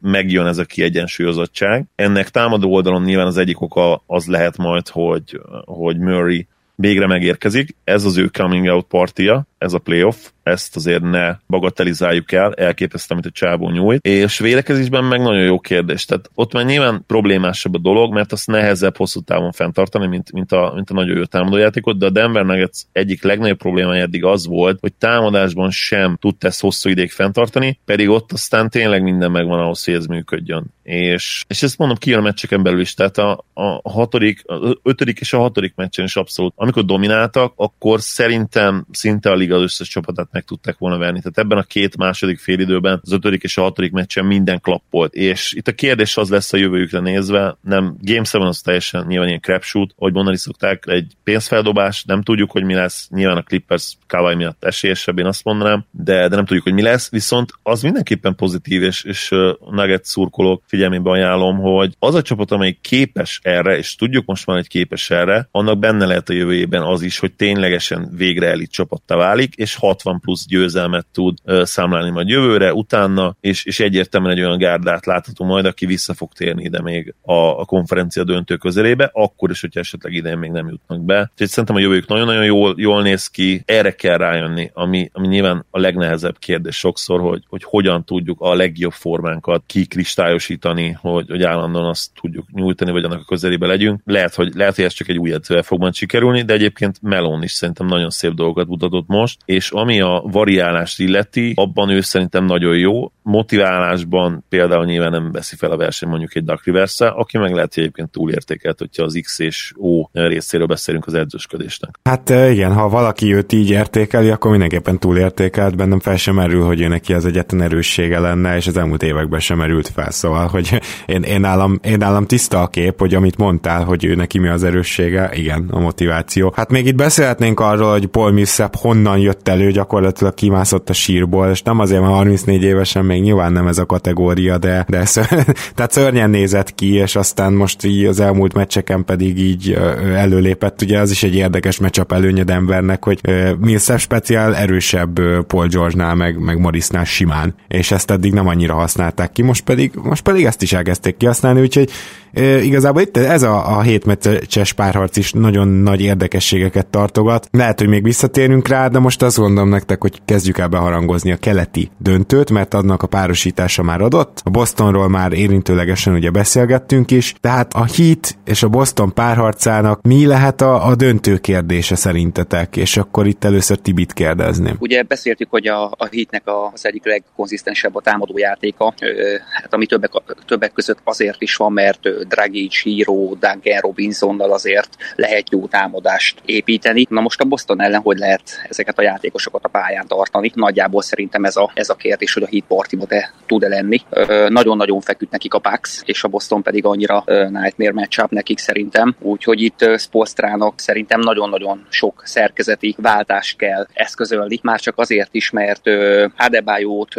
megjön ez a kiegyensúlyozottság. Ennek támadó oldalon nyilván az egyik oka az lehet majd, hogy, hogy Murray végre megérkezik. Ez az ő coming out partia, ez a playoff, ezt azért ne bagatelizáljuk el, elképesztő, amit a csábó nyújt. És védekezésben meg nagyon jó kérdés. Tehát ott már nyilván problémásabb a dolog, mert azt nehezebb hosszú távon fenntartani, mint, mint, a, mint a nagyon jó támadójátékot, de a Denver Nuggets egyik legnagyobb problémája eddig az volt, hogy támadásban sem tudta ezt hosszú ideig fenntartani, pedig ott aztán tényleg minden megvan ahhoz, hogy ez működjön. És, és ezt mondom ki a meccseken belül is, tehát a, a hatodik, a ötödik és a hatodik meccsen is abszolút, amikor domináltak, akkor szerintem szinte a liga összes csapatát meg tudták volna verni. Tehát ebben a két második félidőben, az ötödik és a hatodik meccsen minden klappolt. És itt a kérdés az lesz a jövőjükre nézve, nem Game 7 az teljesen nyilván ilyen crapshoot, ahogy mondani szokták, egy pénzfeldobás, nem tudjuk, hogy mi lesz, nyilván a Clippers Kawai miatt esélyesebb, én azt mondanám, de, de nem tudjuk, hogy mi lesz, viszont az mindenképpen pozitív, és, és Nugget szurkolók figyelmébe ajánlom, hogy az a csapat, amely képes erre, és tudjuk most már, hogy képes erre, annak benne lehet a jövőjében az is, hogy ténylegesen végre elit csapattá válik, és 60 plusz győzelmet tud számlálni majd jövőre, utána, és, és egyértelműen egy olyan gárdát látható majd, aki vissza fog térni ide még a, a konferencia döntő közelébe, akkor is, hogyha esetleg idén még nem jutnak be. Úgyhogy szerintem a jövőjük nagyon-nagyon jól, jól néz ki, erre kell rájönni, ami, ami nyilván a legnehezebb kérdés sokszor, hogy, hogy hogyan tudjuk a legjobb formánkat kikristályosítani, hogy, hogy állandóan azt tudjuk nyújtani, vagy annak a közelébe legyünk. Lehet, hogy, lehet, hogy ez csak egy új edzővel fog majd sikerülni, de egyébként Melon is szerintem nagyon szép dolgokat mutatott most, és ami a variálást illeti, abban ő szerintem nagyon jó. Motiválásban például nyilván nem veszi fel a verseny mondjuk egy Duck rivers aki meg lehet, egyébként túlértékelt, hogyha az X és O részéről beszélünk az edzősködésnek.
Hát igen, ha valaki őt így értékeli, akkor mindenképpen túlértékelt, bennem fel sem merül, hogy ő neki az egyetlen erőssége lenne, és az elmúlt években sem merült fel, szóval, hogy én, én, nálam, én nálam tiszta a kép, hogy amit mondtál, hogy ő neki mi az erőssége, igen, a motiváció. Hát még itt beszélhetnénk arról, hogy Paul Millsap honnan jött elő, gyakorlatilag kimászott a sírból, és nem azért, mert 34 évesen még nyilván nem ez a kategória, de, de ször, tehát szörnyen nézett ki, és aztán most így az elmúlt meccseken pedig így előlépett. Ugye az is egy érdekes meccsap előnye Denvernek, hogy Millsap speciál erősebb Paul George-nál, meg, meg Morrisnál simán, és ezt eddig nem annyira használták ki, most pedig, most pedig ezt is elkezdték kihasználni, úgyhogy igazából itt ez a, a hétmeccses párharc is nagyon nagy érdekességeket tartogat. Lehet, hogy még visszatérünk rá, de most azt gondolom nektek, hogy kezdjük el beharangozni a keleti döntőt, mert annak a párosítása már adott. A Bostonról már érintőlegesen ugye beszélgettünk is, tehát a Heat és a Boston párharcának mi lehet a, a döntő kérdése szerintetek? És akkor itt először Tibit kérdezném.
Ugye beszéltük, hogy a, a Heatnek az egyik legkonzisztensebb a támadó játéka, hát ami többek, többek között azért is van, mert Dragic, Hero, Duncan Robinsonnal azért lehet jó támadást építeni. Na most a Boston ellen hogy lehet ezeket a játékosokat a pályán tartani? Nagyjából szerintem ez a, ez a kérdés, hogy a Heat partiba te tud-e lenni. nagyon-nagyon feküdt nekik a Pax, és a Boston pedig annyira nightmare matchup nekik szerintem. Úgyhogy itt Spolstrának szerintem nagyon-nagyon sok szerkezeti váltást kell eszközölni, már csak azért is, mert Adebayót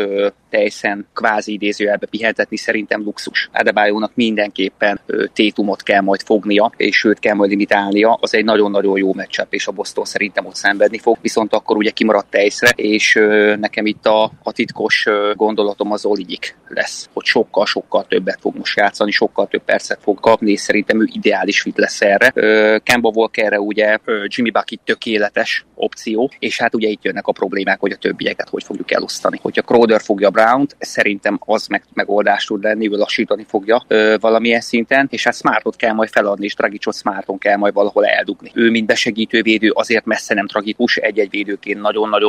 teljesen kvázi idézőjelbe pihentetni szerintem luxus. Adebayónak mindenképpen tétumot kell majd fognia, és őt kell majd limitálnia. Az egy nagyon-nagyon jó meccsap, és a Boston szerintem ott szenvedni fog, viszont akkor ugye kimaradt tejszre, és nekem itt a, a titkos gondolatom az Oligyik lesz, hogy sokkal-sokkal többet fog most játszani, sokkal több percet fog kapni, és szerintem ő ideális fit lesz erre. Kemba Walkerre ugye Jimmy Bucket tökéletes opció, és hát ugye itt jönnek a problémák, hogy a többieket hogy fogjuk elosztani. Hogyha Crowder fogja Brown-t, szerintem az meg, megoldás tud lenni, ő lassítani fogja ö, valamilyen szinten, és hát Smartot kell majd feladni, és Dragicot Smarton kell majd valahol eldugni. Ő, mint besegítő védő, azért messze nem tragikus, egy-egy védőként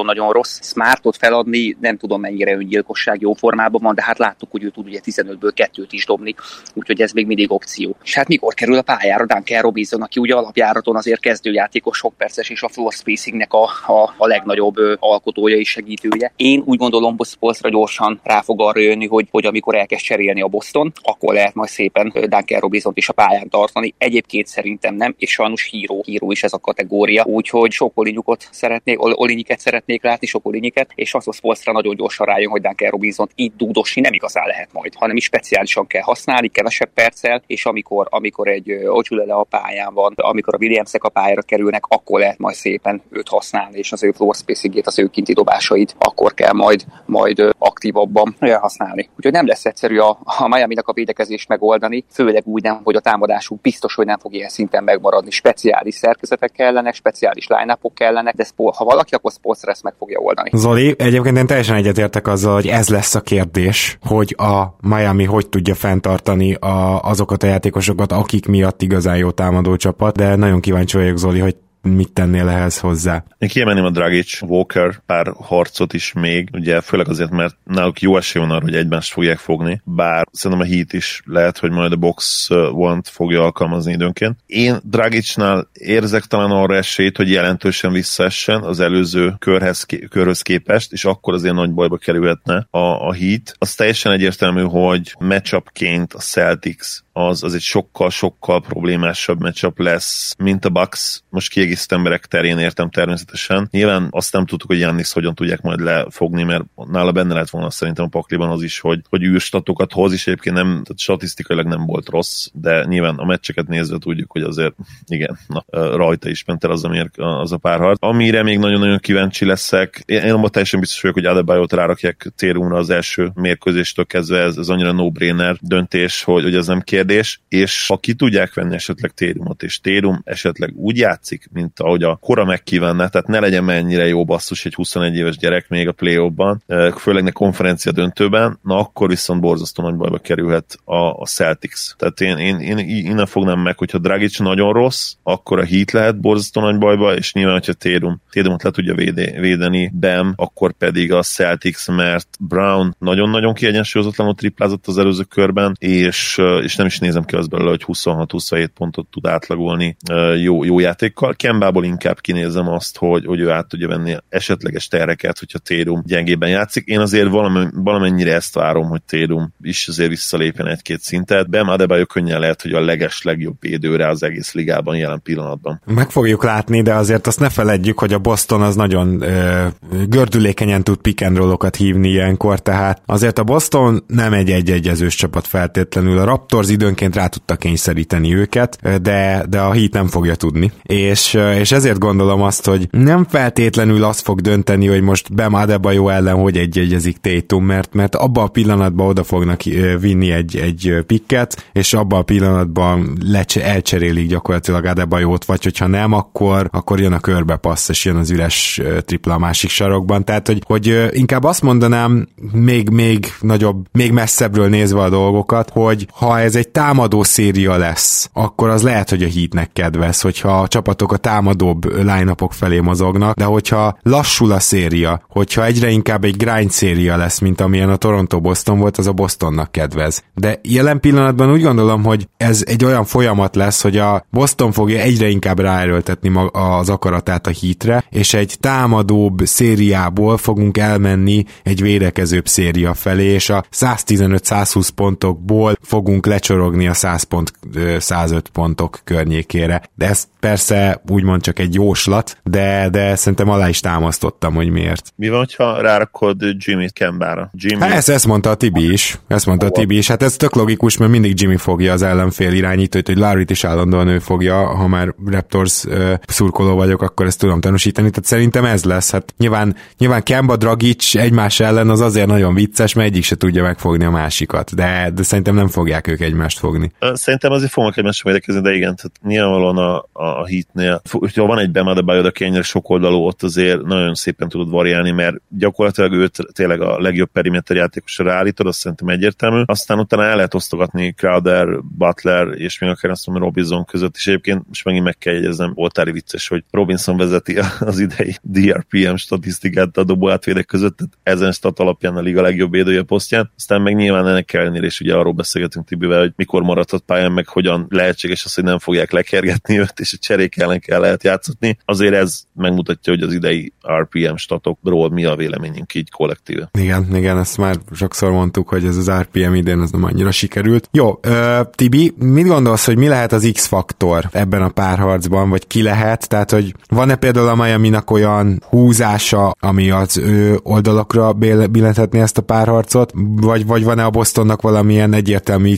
nagyon-nagyon-nagyon rossz. Smartot feladni, nem tudom mennyire öngyilkosság jó formában van, de hát láttuk, hogy ő tud ugye 15-ből kettőt is dobni, úgyhogy ez még mindig opció. És hát mikor kerül a pályára Duncan Robinson, aki ugye alapjáraton azért kezdőjátékos sok perces és a floor spacingnek a, a, a legnagyobb alkotója és segítője. Én úgy gondolom, hogy gyorsan rá fog arra jönni, hogy, hogy amikor elkezd cserélni a Boston, akkor lehet majd szépen Duncan Robinson is a pályán tartani. Egyébként szerintem nem, és sajnos híró, híró is ez a kategória, úgyhogy sok olinyukat szeretnék, olinyiket szeretnék látni, sok olinyiket, és az a Spolstra nagyon gyorsan rájön, hogy Duncan Robinson itt dúdosni nem igazán lehet majd, hanem is speciálisan kell használni, kevesebb perccel, és amikor, amikor egy Ocsülele a pályán van, amikor a Williamsek a pályára kerülnek, akkor lehet majd szépen őt használni, és az ő floor spacing az ő kinti dobásait, akkor kell majd, majd aktívabban használni. Úgyhogy nem lesz egyszerű a, a Miami-nak a védekezést megoldani, főleg úgy nem, hogy a támadásuk biztos, hogy nem fog ilyen szinten megmaradni. Speciális szerkezetek kellenek, speciális line kellenek, de ha valaki, akkor ezt meg fogja oldani.
Zoli, egyébként én teljesen egyetértek azzal, hogy ez lesz a kérdés, hogy a Miami hogy tudja fenntartani a, azokat a játékosokat, akik miatt igazán jó támadó csapat, de nagyon kíváncsi vagyok, Zoli, hogy mit tennél ehhez hozzá?
Én kiemelném a Dragic Walker pár harcot is még, ugye főleg azért, mert náluk jó esély van arra, hogy egymást fogják fogni, bár szerintem a Heat is lehet, hogy majd a box one fogja alkalmazni időnként. Én Dragicnál érzek talán arra esélyt, hogy jelentősen visszaessen az előző körhez, körhöz képest, és akkor azért nagy bajba kerülhetne a, a Heat. Az teljesen egyértelmű, hogy matchupként a Celtics az, az egy sokkal-sokkal problémásabb matchup lesz, mint a Bucks. Most kiegészítő emberek terén értem természetesen. Nyilván azt nem tudtuk, hogy Jannis hogyan tudják majd lefogni, mert nála benne lett volna szerintem a pakliban az is, hogy, hogy űrstatokat hoz, és egyébként nem, tehát statisztikailag nem volt rossz, de nyilván a meccseket nézve tudjuk, hogy azért igen, na, rajta is ment el az a, mér, az a párharc. Amire még nagyon-nagyon kíváncsi leszek, én, én abban teljesen biztos vagyok, hogy Adebayot rárakják térumra az első mérkőzéstől kezdve, ez, ez annyira no-brainer döntés, hogy, hogy ez nem kérdés, és ha ki tudják venni esetleg térumot, és térum esetleg úgy játszik, mint ahogy a kora megkívánná, tehát ne legyen mennyire jó basszus egy 21 éves gyerek még a play ban főleg ne konferencia döntőben, na akkor viszont borzasztó nagy bajba kerülhet a, a Celtics. Tehát én, én, én innen fognám meg, hogyha Dragic nagyon rossz, akkor a Heat lehet borzasztó nagy bajba, és nyilván, hogyha Tédum, Tédumot le tudja véde, védeni, Bam, akkor pedig a Celtics, mert Brown nagyon-nagyon kiegyensúlyozatlanul triplázott az előző körben, és, és nem is nézem ki az belőle, hogy 26-27 pontot tud átlagolni jó, jó játékkal. Kembából inkább kinézem azt, hogy, hogy ő át tudja venni esetleges tereket, hogyha Tédum gyengében játszik. Én azért valamennyire ezt várom, hogy Tédum is azért visszalépjen egy-két szintet. Bam Adebayo könnyen lehet, hogy a leges legjobb védőre az egész ligában jelen pillanatban.
Meg fogjuk látni, de azért azt ne feledjük, hogy a Boston az nagyon ö, gördülékenyen tud pick and hívni ilyenkor, tehát azért a Boston nem egy egy-egyezős csapat feltétlenül. A Raptors időnként rá tudta kényszeríteni őket, de, de a Heat nem fogja tudni. És, és ezért gondolom azt, hogy nem feltétlenül azt fog dönteni, hogy most Bam Adebayo ellen hogy egy-egyezik Tatum, mert, mert abban a pillanatban oda fognak vinni egy, egy pikket, és abban a pillanatban lecse, elcserélik gyakorlatilag Adebayót, vagy hogyha nem, akkor, akkor jön a körbe passz, és jön az üres tripla a másik sarokban. Tehát, hogy, hogy inkább azt mondanám, még, még nagyobb, még messzebbről nézve a dolgokat, hogy ha ez egy támadó széria lesz, akkor az lehet, hogy a hitnek kedvez, hogyha a csapatok a támadóbb line felé mozognak, de hogyha lassul a széria, hogyha egyre inkább egy grind széria lesz, mint amilyen a Toronto-Boston volt, az a Bostonnak kedvez. De jelen pillanatban úgy gondolom, hogy ez egy olyan folyamat lesz, hogy a Boston fogja egyre inkább ráerőltetni az akaratát a hitre, és egy támadóbb szériából fogunk elmenni egy védekezőbb széria felé, és a 115-120 pontokból fogunk lecsorogni a 100 pont, 105 pontok környékére. De ez persze úgymond csak egy jóslat, de, de szerintem alá is támasztottam, hogy miért.
Mi van, ha rárakod Jimmy Kembára? Jimmy...
Hát ezt, ezt mondta a Tibi is. Ezt mondta a Tibi is. Hát ez tök logikus, mert mindig Jimmy fogja az ellenfél irányítót, hogy larry is állandóan ő fogja, ha már Raptors uh, szurkoló vagyok, akkor ezt tudom tanúsítani. Tehát szerintem ez lesz. Hát nyilván, nyilván Kemba Dragic egymás ellen az azért nagyon vicces, mert egyik se tudja megfogni a másikat. De, de szerintem nem fogják ők egymást fogni.
Szerintem azért fognak egymást védekezni, de igen, tehát nyilvánvalóan a, a, hitnél, hogyha van egy Bemade aki ennyire sok oldalú, ott azért nagyon szépen tudod variálni, mert gyakorlatilag őt tényleg a legjobb periméter játékosra ráállítod, azt szerintem egyértelmű. Aztán utána el lehet osztogatni Crowder, Butler és még akár azt mondom Robinson között, és egyébként most megint meg kell jegyeznem, voltári vicces, hogy Robinson vezeti az idei DRPM statisztikát a dobó átvédek között, tehát ezen stat alapján a liga legjobb védője posztján. Aztán meg nyilván ennek ellenére is ugye arról beszélgetünk Tibivel, hogy mikor maradhat pályán, meg hogyan lehetséges az, hogy nem fogják lekergetni őt, és a cserék ellen kell lehet játszatni. Azért ez megmutatja, hogy az idei RPM statokról mi a véleményünk így kollektíve.
Igen, igen, ezt már sokszor mondtuk, hogy ez az RPM idén az nem annyira sikerült. Jó, uh, Tibi, mit gondolsz, hogy mi lehet az X-faktor ebben a párharcban, vagy ki lehet? Tehát, hogy van-e például a Miami-nak olyan húzása, ami az ő oldalakra billentetné ezt a párharcot, vagy, vagy van-e a Bostonnak valamilyen egyértelmű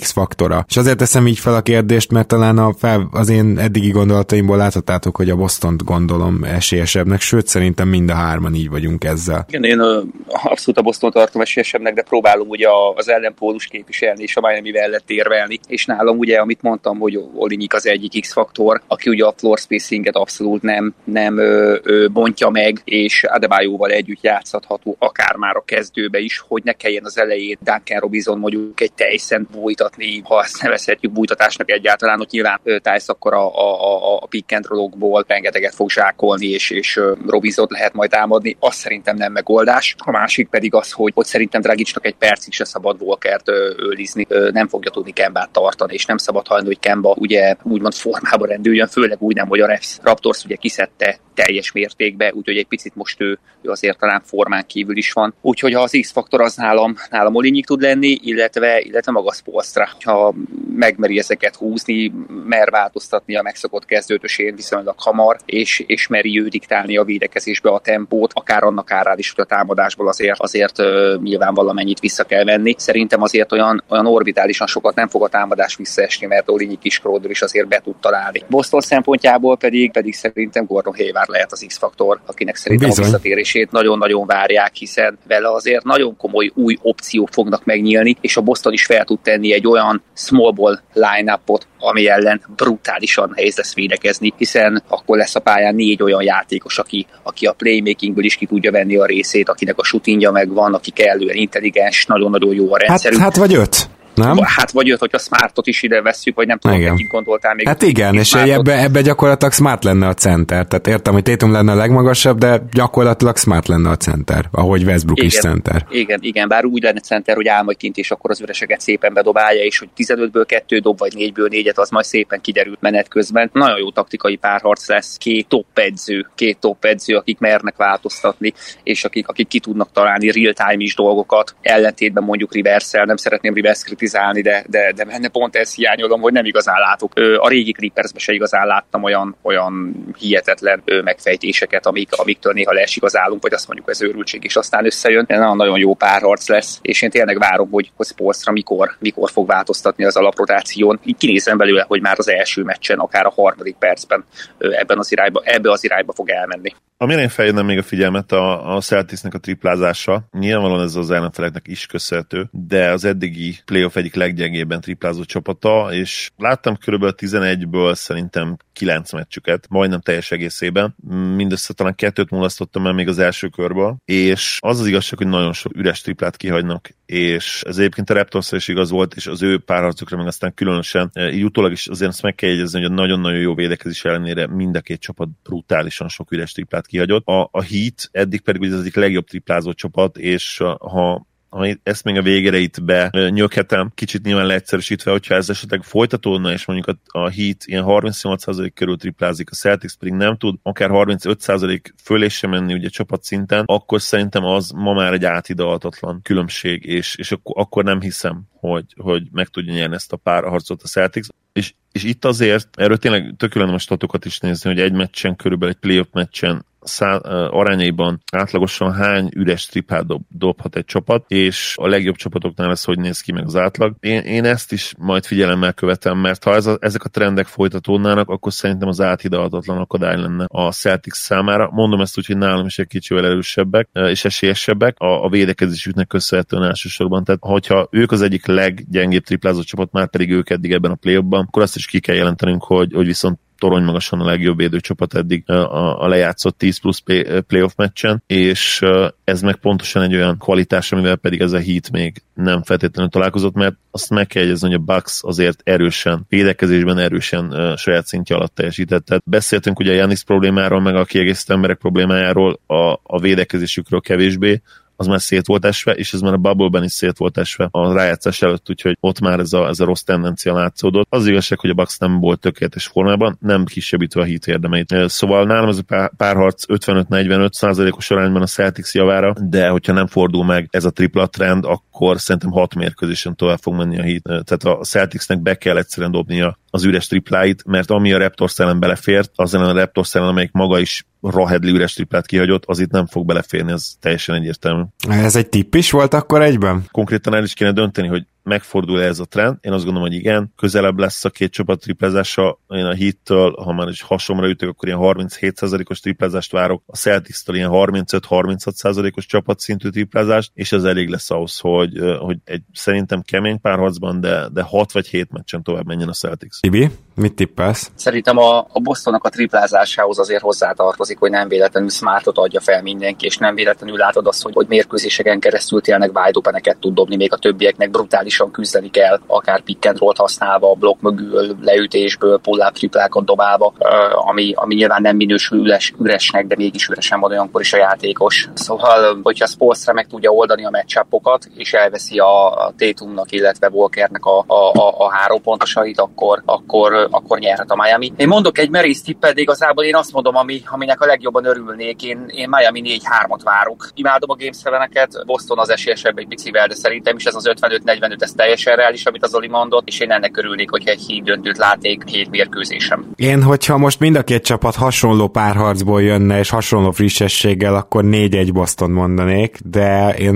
X-faktora? És azért teszem így fel a kérdést, mert talán a fel, az én eddigi gondolataimból láthattátok, hogy a Bostont gondolom esélyesebbnek, sőt szerintem mind a hárman így vagyunk ezzel.
Igen, én abszolút a Boston tartom esélyesebbnek, de próbálom ugye az ellenpólus képviselni, és a Miami mellett érvelni, és nálam ugye, amit mondtam, hogy Olinyik az egyik X-faktor, aki ugye a floor spacinget abszolút nem, nem ö, ö, bontja meg, és Adebayoval együtt játszhatható akár már a kezdőbe is, hogy ne kelljen az elejét Duncan Robinson mondjuk egy teljesen bújtatni ha ezt nevezhetjük bújtatásnak egyáltalán, hogy nyilván Tájsz akkor a, a, a, pick and roll rengeteget fog zsákolni, és, és Robizot lehet majd támadni, az szerintem nem megoldás. A másik pedig az, hogy ott szerintem Dragicsnak egy percig se szabad Walkert őlizni, nem fogja tudni Kembát tartani, és nem szabad hajni, hogy Kemba ugye úgymond formába rendüljön, főleg úgy nem, hogy a Raptors ugye kiszedte teljes mértékbe, úgyhogy egy picit most ő, ő azért talán formán kívül is van. Úgyhogy ha az X-faktor az nálam, nálam Olinyik tud lenni, illetve, illetve maga Spolstra, ha megmeri ezeket húzni, mer változtatni a megszokott kezdőtösén viszonylag hamar, és, és meri ő diktálni a védekezésbe a tempót, akár annak árán is, hogy a támadásból azért, azért uh, nyilván valamennyit vissza kell venni. Szerintem azért olyan, olyan orbitálisan sokat nem fog a támadás visszaesni, mert Olinyik is Crowder is azért be tud találni. Boston szempontjából pedig, pedig szerintem Gordon Hayward lehet az X-faktor, akinek szerintem Bizony. a visszatérését nagyon-nagyon várják, hiszen vele azért nagyon komoly új opciók fognak megnyílni, és a Boston is fel tud tenni egy olyan small ball line-upot, ami ellen brutálisan nehéz lesz védekezni, hiszen akkor lesz a pályán négy olyan játékos, aki, aki a playmakingből is ki tudja venni a részét, akinek a shootingja megvan, aki kellően intelligens, nagyon-nagyon jó a rendszer.
Hát, hát vagy öt nem?
Hát vagy jött, hogy a Smartot is ide vesszük, vagy nem tudom, igen. hogy gondoltál még.
Hát igen, és ebbe, ebbe gyakorlatilag Smart lenne a center. Tehát értem, hogy Tétum lenne a legmagasabb, de gyakorlatilag Smart lenne a center, ahogy Westbrook
igen,
is center.
Igen, igen, bár úgy lenne center, hogy áll majd kint, és akkor az üreseket szépen bedobálja, és hogy 15-ből 2 dob, vagy 4-ből 4-et, az majd szépen kiderült menet közben. Nagyon jó taktikai párharc lesz, két top edző, két top edző, akik mernek változtatni, és akik, akik ki tudnak találni real-time is dolgokat, ellentétben mondjuk rivers nem szeretném Rivers kritizálni, de, de, de benne pont ezt hiányolom, hogy nem igazán látok. A régi clippers se igazán láttam olyan, olyan hihetetlen megfejtéseket, amik, amiktől néha leesik az állunk, vagy azt mondjuk ez őrültség, és aztán összejön. Nagyon, nagyon jó párharc lesz, és én tényleg várom, hogy, hogy Spolstra mikor, mikor fog változtatni az alaprotáción. Így kinézem belőle, hogy már az első meccsen, akár a harmadik percben ebben az irányba, ebbe az irányba fog elmenni.
Amire én feljönnem még a figyelmet a, a Celticsnek a triplázása, nyilvánvalóan ez az ellenfeleknek is köszönhető, de az eddigi playoff egyik leggyengébben triplázó csapata, és láttam körülbelül 11-ből szerintem 9 meccsüket, majdnem teljes egészében. Mindössze talán kettőt mulasztottam el még az első körből, és az az igazság, hogy nagyon sok üres triplát kihagynak, és ez egyébként a raptors is igaz volt, és az ő párharcukra meg aztán különösen, e, így utólag is azért ezt meg kell jegyezni, hogy a nagyon-nagyon jó védekezés ellenére mind a két csapat brutálisan sok üres triplát kihagyott. A, a Heat eddig pedig az egyik legjobb triplázó csapat, és ha ha ezt még a végére itt benyöghetem, kicsit nyilván leegyszerűsítve, hogyha ez esetleg folytatódna, és mondjuk a, a Heat ilyen 38% körül triplázik, a Celtics pedig nem tud, akár 35% fölé sem menni ugye szinten, akkor szerintem az ma már egy átidalhatatlan különbség, és, és akkor, akkor nem hiszem, hogy, hogy meg tudja nyerni ezt a pár harcot a Celtics. És, és itt azért, erről tényleg tökéletes a statokat is nézni, hogy egy meccsen, körülbelül egy playoff meccsen szá, arányaiban átlagosan hány üres tripát dob, dobhat egy csapat, és a legjobb csapatoknál ez hogy néz ki meg az átlag. Én, én ezt is majd figyelemmel követem, mert ha ez a, ezek a trendek folytatódnának, akkor szerintem az áthidalhatatlan akadály lenne a Celtics számára. Mondom ezt úgy, hogy nálam is egy kicsivel erősebbek és esélyesebbek a, a védekezésüknek köszönhetően elsősorban. Tehát, hogyha ők az egyik leggyengébb triplázó csapat, már pedig ők eddig ebben a play akkor azt is ki kell jelentenünk, hogy, hogy viszont torony magasan a legjobb védőcsapat eddig a, lejátszott 10 plusz playoff meccsen, és ez meg pontosan egy olyan kvalitás, amivel pedig ez a Heat még nem feltétlenül találkozott, mert azt meg kell jegyezni, hogy a Bucks azért erősen, védekezésben erősen uh, saját szintje alatt teljesített. Tehát beszéltünk ugye a Janis problémáról, meg a kiegészítő emberek problémájáról, a, a védekezésükről kevésbé, az már szét volt esve, és ez már a bubble is szét volt esve a rájátszás előtt, úgyhogy ott már ez a, ez a rossz tendencia látszódott. Az igazság, hogy a Bucks nem volt tökéletes formában, nem kisebbítve a hit érdemeit. Szóval nálam ez a párharc 55-45 százalékos arányban a Celtics javára, de hogyha nem fordul meg ez a tripla trend, akkor szerintem hat mérkőzésen tovább fog menni a hit. Tehát a Celticsnek be kell egyszerűen dobnia az üres tripláit, mert ami a Raptors ellen belefért, az ellen a Raptors ellen, amelyik maga is Rahedli üres triplát kihagyott, az itt nem fog beleférni, ez teljesen egyértelmű.
Ez egy tipp is volt akkor egyben?
Konkrétan el is kéne dönteni, hogy megfordul ez a trend? Én azt gondolom, hogy igen, közelebb lesz a két csapat triplázása. Én a hittől, ha már is hasonra ütök, akkor ilyen 37%-os triplázást várok, a Celtics-től ilyen 35-36%-os csapatszintű triplázást, és ez elég lesz ahhoz, hogy, hogy egy szerintem kemény párharcban, de, de 6 vagy 7 meccsen tovább menjen a Celtics.
Ibi, mit tippelsz?
Szerintem a, a Bostonnak a triplázásához azért hozzátartozik, hogy nem véletlenül Smartot adja fel mindenki, és nem véletlenül látod azt, hogy, hogy mérkőzéseken keresztül tényleg wide tud dobni, még a többieknek brutális maximálisan küzdeni kell, akár pick and roll használva, blokk mögül, leütésből, pull-up triplákon dobálva, ami, ami nyilván nem minősül üres, üresnek, de mégis üresen van olyankor is a játékos. Szóval, hogyha Spolstra meg tudja oldani a meccsapokat, és elveszi a Tatumnak, illetve Walkernek a, a, a, a három pontosait, akkor, akkor, akkor nyerhet a Miami. Én mondok egy merész tippet, de igazából én azt mondom, ami, aminek a legjobban örülnék. Én, én Miami 4-3-at várok. Imádom a Game 7 Boston az esélyesebb egy picivel, de szerintem is ez az 55-45, ez teljesen reális, amit az Oli mondott, és én ennek örülnék, hogyha egy híd döntőt látnék hét mérkőzésem.
Én, hogyha most mind a két csapat hasonló párharcból jönne, és hasonló frissességgel, akkor 4-1 Boston mondanék, de én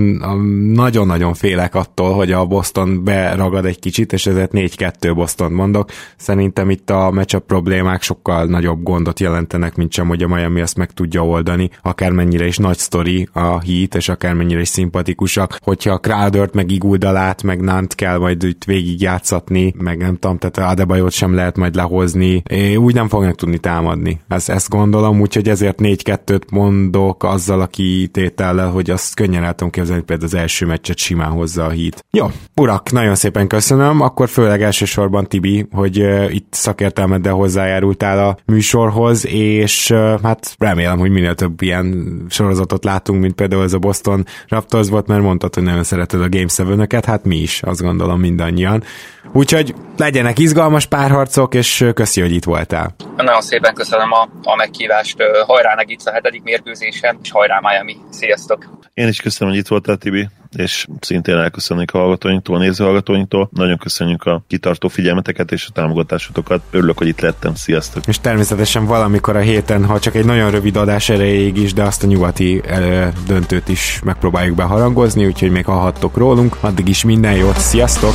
nagyon-nagyon félek attól, hogy a Boston beragad egy kicsit, és ezért 4-2 Boston mondok. Szerintem itt a matchup problémák sokkal nagyobb gondot jelentenek, mint sem, hogy a Miami ezt meg tudja oldani, akármennyire is nagy sztori a Heat, és akármennyire is szimpatikusak, hogyha a Crowdert, meg Iguldalát, meg Nant kell majd itt végigjátszatni, meg nem tudom, tehát Adebayot sem lehet majd lehozni, é, úgy nem fognak tudni támadni. Ezt, ezt gondolom, úgyhogy ezért 4-2-t mondok azzal a kitétellel, hogy azt könnyen el tudom képzelni, például az első meccset simán hozza a hit. Jó, urak, nagyon szépen köszönöm, akkor főleg elsősorban Tibi, hogy uh, itt szakértelmeddel hozzájárultál a műsorhoz, és uh, hát remélem, hogy minél több ilyen sorozatot látunk, mint például ez a Boston Raptors volt, mert mondtad, hogy nagyon szereted a Game 7 hát mi is, azt gondolom mindannyian. Úgyhogy legyenek izgalmas párharcok, és köszi, hogy itt voltál.
Nagyon szépen köszönöm a, a meghívást. Hajrá itt a hetedik mérkőzésen, és hajrá Miami. Sziasztok!
Én is köszönöm, hogy itt voltál, Tibi, és szintén elköszönnék a hallgatóinktól, a nézőhallgatóinktól. Nagyon köszönjük a kitartó figyelmeteket és a támogatásotokat. Örülök, hogy itt lettem. Sziasztok!
És természetesen valamikor a héten, ha csak egy nagyon rövid adás erejéig is, de azt a nyugati döntőt is megpróbáljuk beharangozni, úgyhogy még hallhattok rólunk. Addig is minden jót, sziasztok!